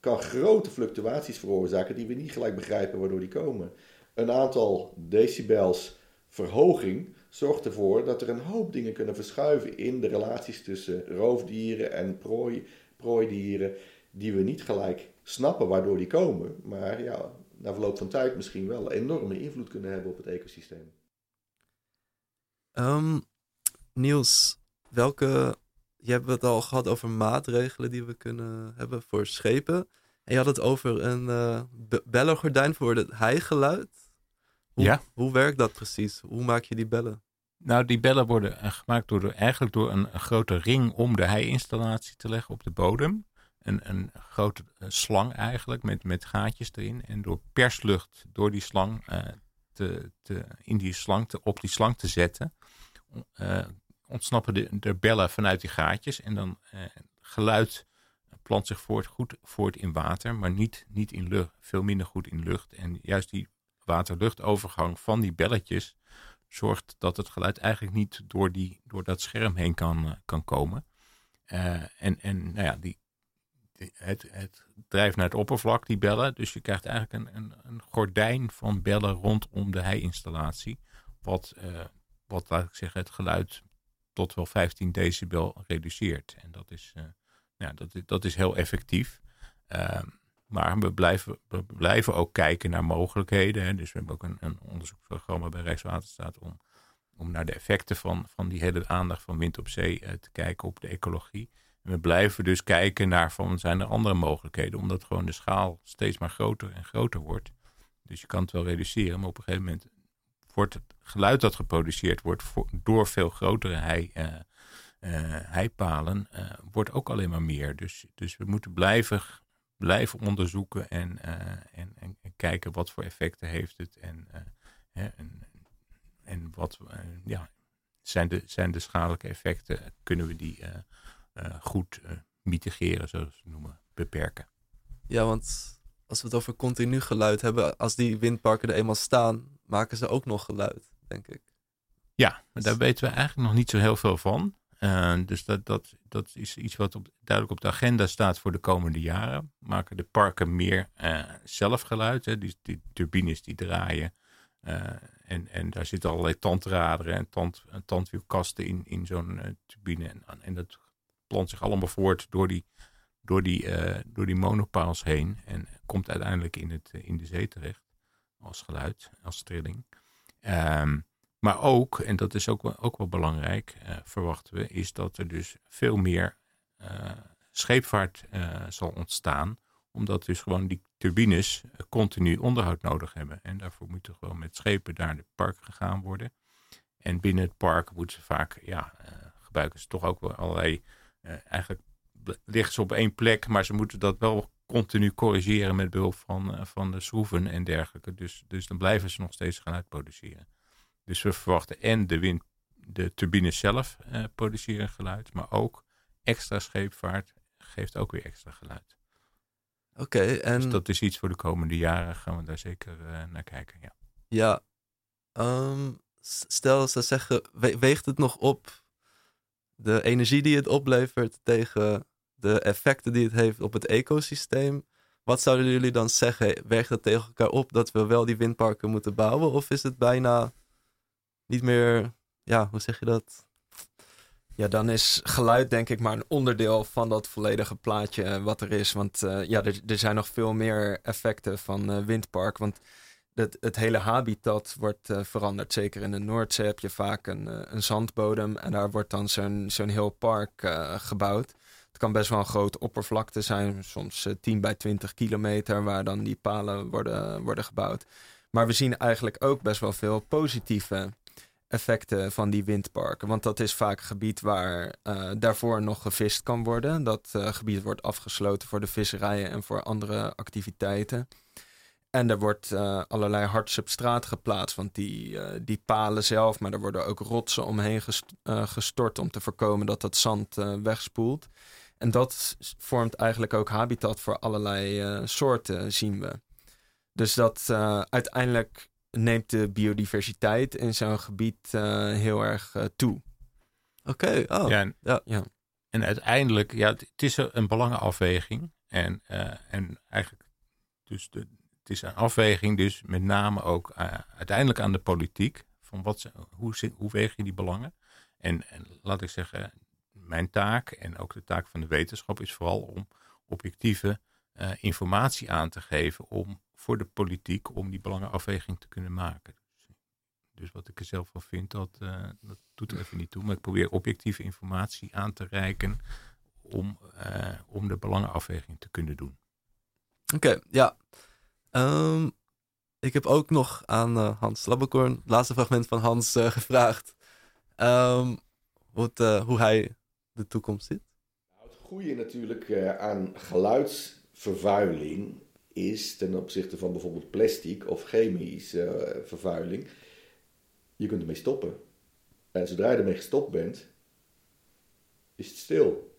kan grote fluctuaties veroorzaken die we niet gelijk begrijpen waardoor die komen. Een aantal decibels verhoging zorgt ervoor dat er een hoop dingen kunnen verschuiven in de relaties tussen roofdieren en prooi, prooidieren, die we niet gelijk snappen waardoor die komen, maar ja, na verloop van tijd misschien wel enorme invloed kunnen hebben op het ecosysteem. Ehm, Niels, welke. Je hebt het al gehad over maatregelen die we kunnen hebben voor schepen. En je had het over een bellengordijn voor het heigeluid. Hoe, Ja. Hoe werkt dat precies? Hoe maak je die bellen? Nou, die bellen worden eh, gemaakt door eigenlijk door een, een grote ring om de hei-installatie te leggen op de bodem. Een, een grote eh, slang eigenlijk met, met gaatjes erin. En door perslucht door die slang eh, te, te, in die slang te, op die slang te zetten, ontsnappen de, de bellen vanuit die gaatjes. En dan eh, geluid plant zich voort, goed voort in water, maar niet, niet in lucht, veel minder goed in lucht. En juist die water-luchtovergang van die belletjes zorgt dat het geluid eigenlijk niet door, die, door dat scherm heen kan, eh, kan komen. Eh, en en nou ja, die, het, het drijft naar het oppervlak, die bellen. Dus je krijgt eigenlijk een, een, een gordijn van bellen rondom de hei-installatie. Wat, eh, wat, laat ik zeggen, het geluid tot wel 15 decibel reduceert. En dat is, ja, dat, dat is heel effectief. Maar we blijven, we blijven ook kijken naar mogelijkheden. Hè. Dus we hebben ook een, een onderzoeksprogramma bij Rijkswaterstaat om, om naar de effecten van, van die hele aandacht van wind op zee eh, te kijken op de ecologie. En we blijven dus kijken naar van zijn er andere mogelijkheden, omdat gewoon de schaal steeds maar groter en groter wordt. Dus je kan het wel reduceren, maar op een gegeven moment wordt het geluid dat geproduceerd wordt door veel grotere hei, eh, eh, heipalen, eh, wordt ook alleen maar meer. Dus, dus we moeten blijven blijven onderzoeken en, eh, en, en, en kijken wat voor effecten heeft het en, eh, hè, en, en wat eh, ja, zijn, de, zijn de schadelijke effecten, kunnen we die goed mitigeren, zoals we het noemen, beperken. Ja, want als we het over continu geluid hebben, als die windparken er eenmaal staan, maken ze ook nog geluid, denk ik. Ja, maar daar weten we eigenlijk nog niet zo heel veel van. Eh, dus dat, dat, dat is iets wat op, duidelijk op de agenda staat voor de komende jaren. Maken de parken meer eh, zelfgeluid. Hè? Die, die turbines die draaien. Eh, en, en daar zitten allerlei tandraderen en tand, en tandwielkasten in, in zo'n turbine. En, en dat plant zich allemaal voort door die, door die, door die monopaals heen. En komt uiteindelijk in, het, in de zee terecht. Als geluid, als trilling. Ehm maar ook, en dat is ook wel, ook wel belangrijk, eh, verwachten we, is dat er dus veel meer eh, scheepvaart eh, zal ontstaan. Omdat dus gewoon die turbines continu onderhoud nodig hebben. En daarvoor moeten gewoon met schepen naar het park gegaan worden. En binnen het park moeten ze vaak, ja, gebruiken ze toch ook wel allerlei, eigenlijk liggen ze op één plek, maar ze moeten dat wel continu corrigeren met behulp van, van de schroeven en dergelijke. Dus, dus dan blijven ze nog steeds geluid produceren. Dus we verwachten en de, wind, de turbines zelf eh, produceren geluid, maar ook extra scheepvaart geeft ook weer extra geluid. Oké, en Dus dat is iets voor de komende jaren, gaan we daar zeker eh, naar kijken. Ja. ja, s- stel ze zeggen, we- weegt het nog op de energie die het oplevert tegen de effecten die het heeft op het ecosysteem. Wat zouden jullie dan zeggen? Werkt dat tegen elkaar op dat we wel die windparken moeten bouwen? Of is het bijna niet meer, ja, hoe zeg je dat? Ja, dan is geluid denk ik maar een onderdeel van dat volledige plaatje eh, wat er is. Want uh, ja, er, er, zijn nog veel meer effecten van uh, windpark. Want het, het hele habitat wordt veranderd. Zeker in de Noordzee heb je vaak een, een zandbodem. En daar wordt dan zo'n zo'n heel park gebouwd. Het kan best wel een grote oppervlakte zijn. Soms 10 bij 20 kilometer waar dan die palen worden, worden gebouwd. Maar we zien eigenlijk ook best wel veel positieve effecten van die windparken. Want dat is vaak gebied waar uh, daarvoor nog gevist kan worden. Dat uh, gebied wordt afgesloten voor de visserijen en voor andere activiteiten. En er wordt uh, allerlei hard substraat geplaatst, want die, die palen zelf, maar er worden ook rotsen omheen gestort om te voorkomen dat dat zand wegspoelt. En dat vormt eigenlijk ook habitat voor allerlei soorten, zien we. Dus dat uiteindelijk neemt de biodiversiteit in zo'n gebied uh, heel erg uh, toe. Oké, okay. oh. ja, en, ja. ja. En uiteindelijk, ja, het, is een belangenafweging. En, uh, en eigenlijk, dus de, het is een afweging, dus met name ook uiteindelijk aan de politiek. Van wat, hoe, hoe weeg je die belangen? En, en laat ik zeggen, mijn taak en ook de taak van de wetenschap is vooral om objectieve informatie aan te geven om voor de politiek om die belangenafweging te kunnen maken. Dus, dus wat ik er zelf van vind, dat, uh, dat doet er even niet toe. Maar ik probeer objectieve informatie aan te reiken om, uh, om de belangenafweging te kunnen doen. Oké, okay, ja. Um, ik heb ook nog aan uh, Hans Labbekorn, het laatste fragment van Hans, gevraagd. Um, wat, hoe hij de toekomst ziet. Nou, het goede natuurlijk aan geluidsvervuiling is ten opzichte van bijvoorbeeld plastic of chemische uh, vervuiling, je kunt ermee stoppen. En zodra je ermee gestopt bent, is het stil.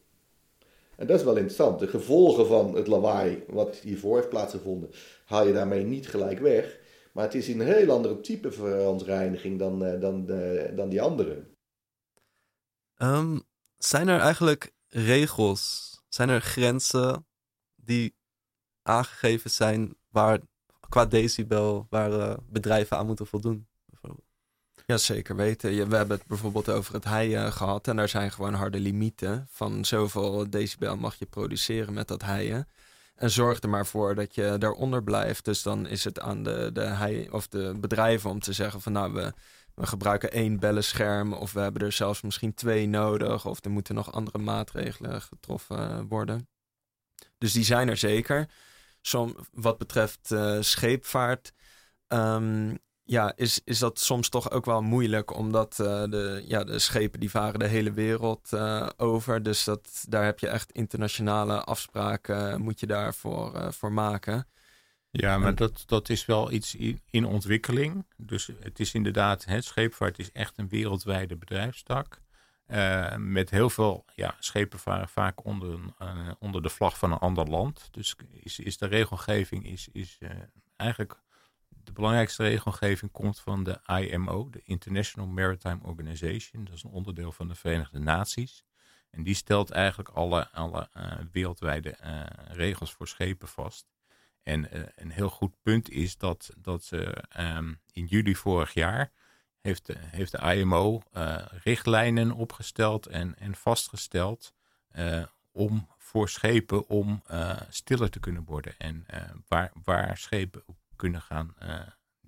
En dat is wel interessant. De gevolgen van het lawaai wat hiervoor heeft plaatsgevonden, haal je daarmee niet gelijk weg. Maar het is een heel andere type verontreiniging dan, uh, dan, uh, dan die andere. Um, zijn er eigenlijk regels, zijn er grenzen die aangegeven zijn waar qua decibel waar uh, bedrijven aan moeten voldoen. Ja, zeker weten. We hebben het bijvoorbeeld over het heien gehad. En daar zijn gewoon harde limieten. Van zoveel decibel mag je produceren met dat heien. En zorg er maar voor dat je daaronder blijft. Dus dan is het aan de, de, hei, of de bedrijven om te zeggen van nou, we, we gebruiken één bellenscherm. Of we hebben er zelfs misschien twee nodig. Of er moeten nog andere maatregelen getroffen worden. Dus die zijn er zeker som, wat betreft uh, scheepvaart. Um, ja, is, is dat soms toch ook wel moeilijk, omdat uh, de, ja, de schepen die varen de hele wereld uh, over. Dus dat, daar heb je echt internationale afspraken, moet je daarvoor voor maken. Ja, maar dat, dat is wel iets in, in ontwikkeling. Dus het is inderdaad, het scheepvaart is echt een wereldwijde bedrijfstak. Uh, met heel veel ja, schepen varen vaak onder, uh, onder de vlag van een ander land. Dus is, is de regelgeving is, is uh, eigenlijk de belangrijkste regelgeving komt van de IMO, de International Maritime Organization. Dat is een onderdeel van de Verenigde Naties. En die stelt eigenlijk alle, alle wereldwijde regels voor schepen vast. En een heel goed punt is dat, dat ze um, in juli vorig jaar heeft de, heeft de IMO eh, richtlijnen opgesteld en, en vastgesteld uh, om voor schepen om uh, stiller te kunnen worden. En waar, waar schepen kunnen gaan,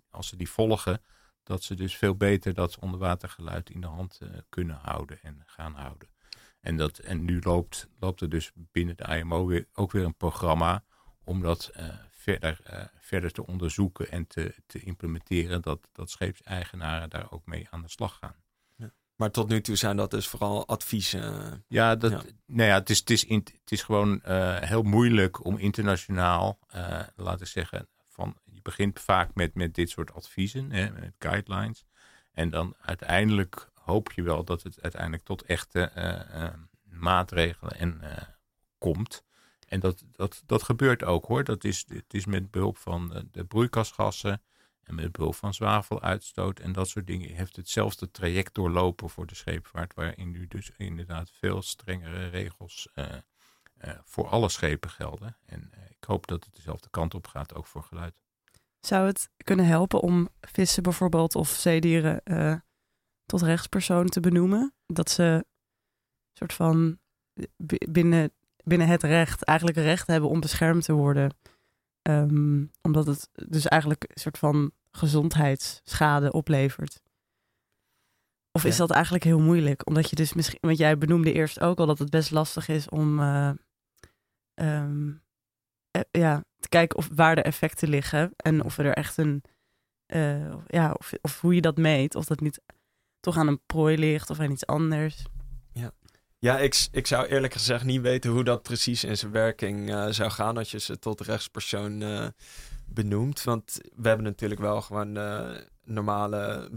als ze die volgen, dat ze dus veel beter dat onderwatergeluid in de hand kunnen houden en gaan houden. En, dat, en nu loopt, loopt er dus binnen de IMO ook weer een programma om dat verder, uh, verder te onderzoeken en te, te implementeren, dat, dat scheepseigenaren daar ook mee aan de slag gaan. Ja. Maar tot nu toe zijn dat dus vooral adviezen. Ja, dat, ja. Nou ja, het, is, het, is in, het is gewoon uh, heel moeilijk om internationaal, uh, laten we zeggen, van, je begint vaak met, met dit soort adviezen, hè, met guidelines. En dan uiteindelijk hoop je wel dat het uiteindelijk tot echte maatregelen en, komt. En dat, dat, dat gebeurt ook hoor. Dat is, het is met behulp van de broeikasgassen en met behulp van zwaveluitstoot en dat soort dingen. Heeft hetzelfde traject doorlopen voor de scheepvaart, waarin nu dus inderdaad veel strengere regels uh, eh, voor alle schepen gelden. En eh, ik hoop dat het dezelfde kant op gaat, ook voor geluid. Zou het kunnen helpen om vissen bijvoorbeeld of zeedieren eh, tot rechtspersoon te benoemen? Dat ze soort van binnen, binnen het recht eigenlijk recht hebben om beschermd te worden. Ehm, omdat het dus eigenlijk een soort van gezondheidsschade oplevert. Of is dat eigenlijk heel moeilijk? Omdat je dus misschien, want jij benoemde eerst ook al dat het best lastig is om eh, ehm, eh, ja, te kijken of waar de effecten liggen en of er echt een, eh, ja, of, of hoe je dat meet, of dat niet toch aan een prooi ligt of aan iets anders. Ja, ik, ik zou eerlijk gezegd niet weten hoe dat precies in zijn werking eh, zou gaan als je ze tot rechtspersoon eh, benoemt. Want we hebben natuurlijk wel gewoon eh, normale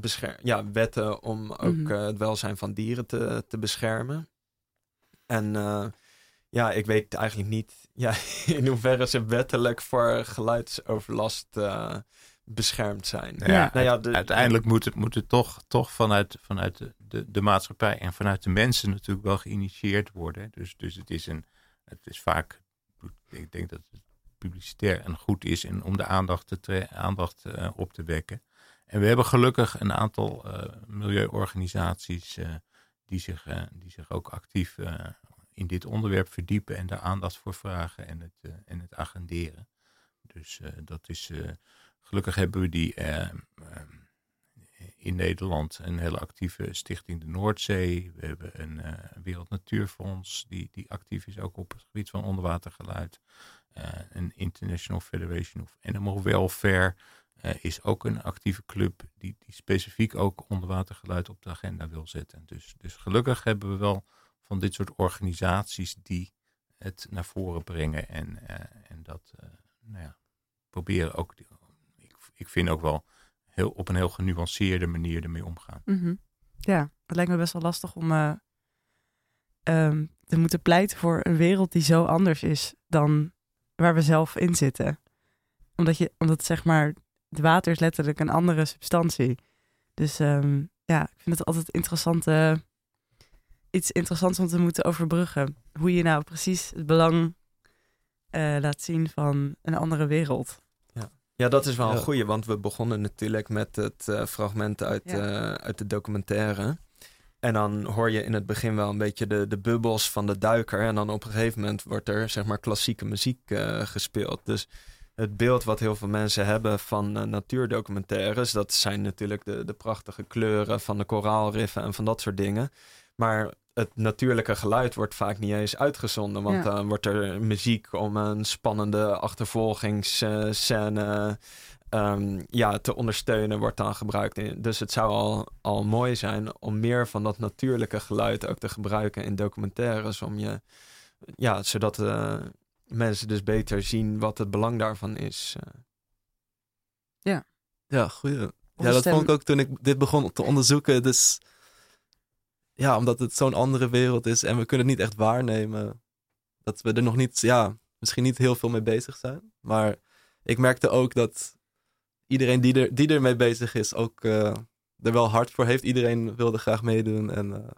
ja, wetten om ook Mhm. eh, het welzijn van dieren te, te beschermen. En eh, ja, ik weet eigenlijk niet ja, in hoeverre ze wettelijk voor geluidsoverlast eh, beschermd zijn. Ja, Nou ja, de- uiteindelijk moet het, moet het toch, toch vanuit, vanuit de, de, maatschappij en vanuit de mensen natuurlijk wel geïnitieerd worden. Dus, dus het, is een, het is vaak, ik denk dat het publicitair en goed is en om de aandacht, te aandacht eh, op te wekken. En we hebben gelukkig een aantal eh, milieuorganisaties eh, die, zich, die zich ook actief in dit onderwerp verdiepen en daar aandacht voor vragen en het, en het agenderen. Dus dat is, gelukkig hebben we die in Nederland een hele actieve stichting de Noordzee. We hebben een eh, Wereld Natuurfonds die, die actief is ook op het gebied van onderwatergeluid. Eh, een International Federation of Animal Welfare eh, is ook een actieve club die, die specifiek ook onderwatergeluid op de agenda wil zetten. Dus, dus gelukkig hebben we wel van dit soort organisaties die het naar voren brengen en, en dat nou ja, proberen ook. Ik, ik vind ook wel heel, op een heel genuanceerde manier ermee omgaan. Mhm. Ja, het lijkt me best wel lastig om eh, ehm, te moeten pleiten voor een wereld die zo anders is dan waar we zelf in zitten. Omdat, je, omdat zeg maar, het water is letterlijk een andere substantie. Dus ehm, ja, ik vind het altijd interessante, iets interessants om te moeten overbruggen. Hoe je nou precies het belang eh, laat zien van een andere wereld. Ja, dat is wel een Ja. goeie, want we begonnen natuurlijk met het eh, fragment uit, Ja. eh, uit de documentaire. En dan hoor je in het begin wel een beetje de, de bubbels van de duiker. En dan op een gegeven moment wordt er zeg maar klassieke muziek eh, gespeeld. Dus het beeld wat heel veel mensen hebben van natuurdocumentaires, dat zijn natuurlijk de, de prachtige kleuren van de koraalriffen en van dat soort dingen. Maar het natuurlijke geluid wordt vaak niet eens uitgezonden. Want Ja. dan wordt er muziek om een spannende achtervolgingsscène ehm, ja, te ondersteunen, wordt dan gebruikt. Dus het zou al, al mooi zijn om meer van dat natuurlijke geluid ook te gebruiken in documentaires. Om je, ja, zodat eh, mensen dus beter zien wat het belang daarvan is. eh. Ja, goeie. Onze Ja, dat vond ik ook toen ik dit begon te onderzoeken. Dus ja, omdat het zo'n andere wereld is en we kunnen het niet echt waarnemen. Dat we er nog niet, ja, misschien niet heel veel mee bezig zijn. Maar ik merkte ook dat iedereen die, er, die ermee bezig is ook eh, er wel hard voor heeft. Iedereen wilde graag meedoen en eh,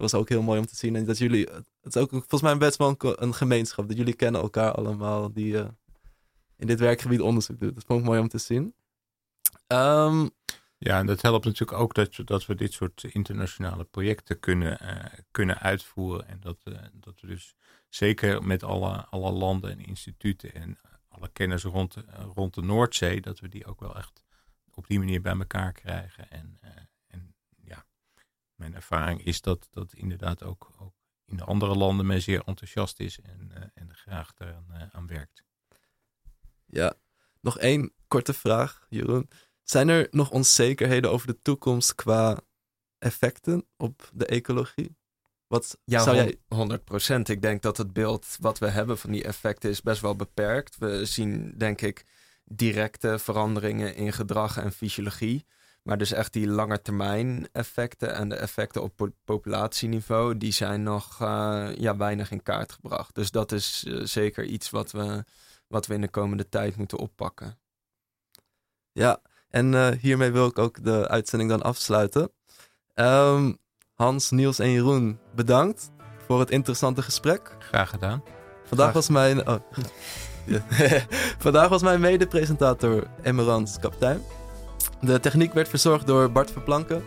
dat was ook heel mooi om te zien. En dat jullie, het is ook volgens mij best wel een, gemeenschap. Dat jullie kennen elkaar allemaal die eh, in dit werkgebied onderzoek doen. Dat vond ik mooi om te zien. Ehm, Ja, en dat helpt natuurlijk ook dat, dat we dit soort internationale projecten kunnen, eh, kunnen uitvoeren. En dat, eh, dat we dus zeker met alle, alle landen en instituten en alle kennis rond, eh, rond de Noordzee, dat we die ook wel echt op die manier bij elkaar krijgen. En, en ja, mijn ervaring is dat dat inderdaad ook, ook in de andere landen men zeer enthousiast is en, en graag eraan aan werkt. Ja, nog één korte vraag, Jeroen. Zijn er nog onzekerheden over de toekomst qua effecten op de ecologie? Wat Ja, zou jij... 100 procent. Ik denk dat het beeld wat we hebben van die effecten is best wel beperkt. We zien, denk ik, directe veranderingen in gedrag en fysiologie. Maar dus echt die langetermijn effecten en de effecten op po- populatieniveau, die zijn nog eh, ja, weinig in kaart gebracht. Dus dat is eh, zeker iets wat we, wat we in de komende tijd moeten oppakken. Ja, en eh, hiermee wil ik ook de uitzending dan afsluiten. Ehm, Hans, Niels en Jeroen, bedankt voor het interessante gesprek. Graag gedaan. Vandaag was mijn... Oh. Vandaag was mijn mede-presentator Emerans Kaptein. De techniek werd verzorgd door Bart Verplanken.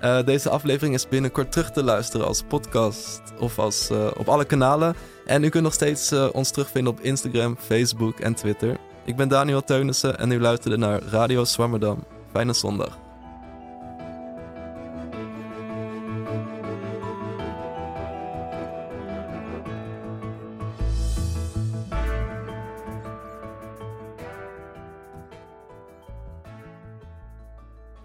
Eh, deze aflevering is binnenkort terug te luisteren als podcast of als, eh, op alle kanalen. En u kunt nog steeds ons terugvinden op Instagram, Facebook en Twitter. Ik ben Daniel Teunissen en u luisterde naar Radio Swammerdam. Fijne zondag.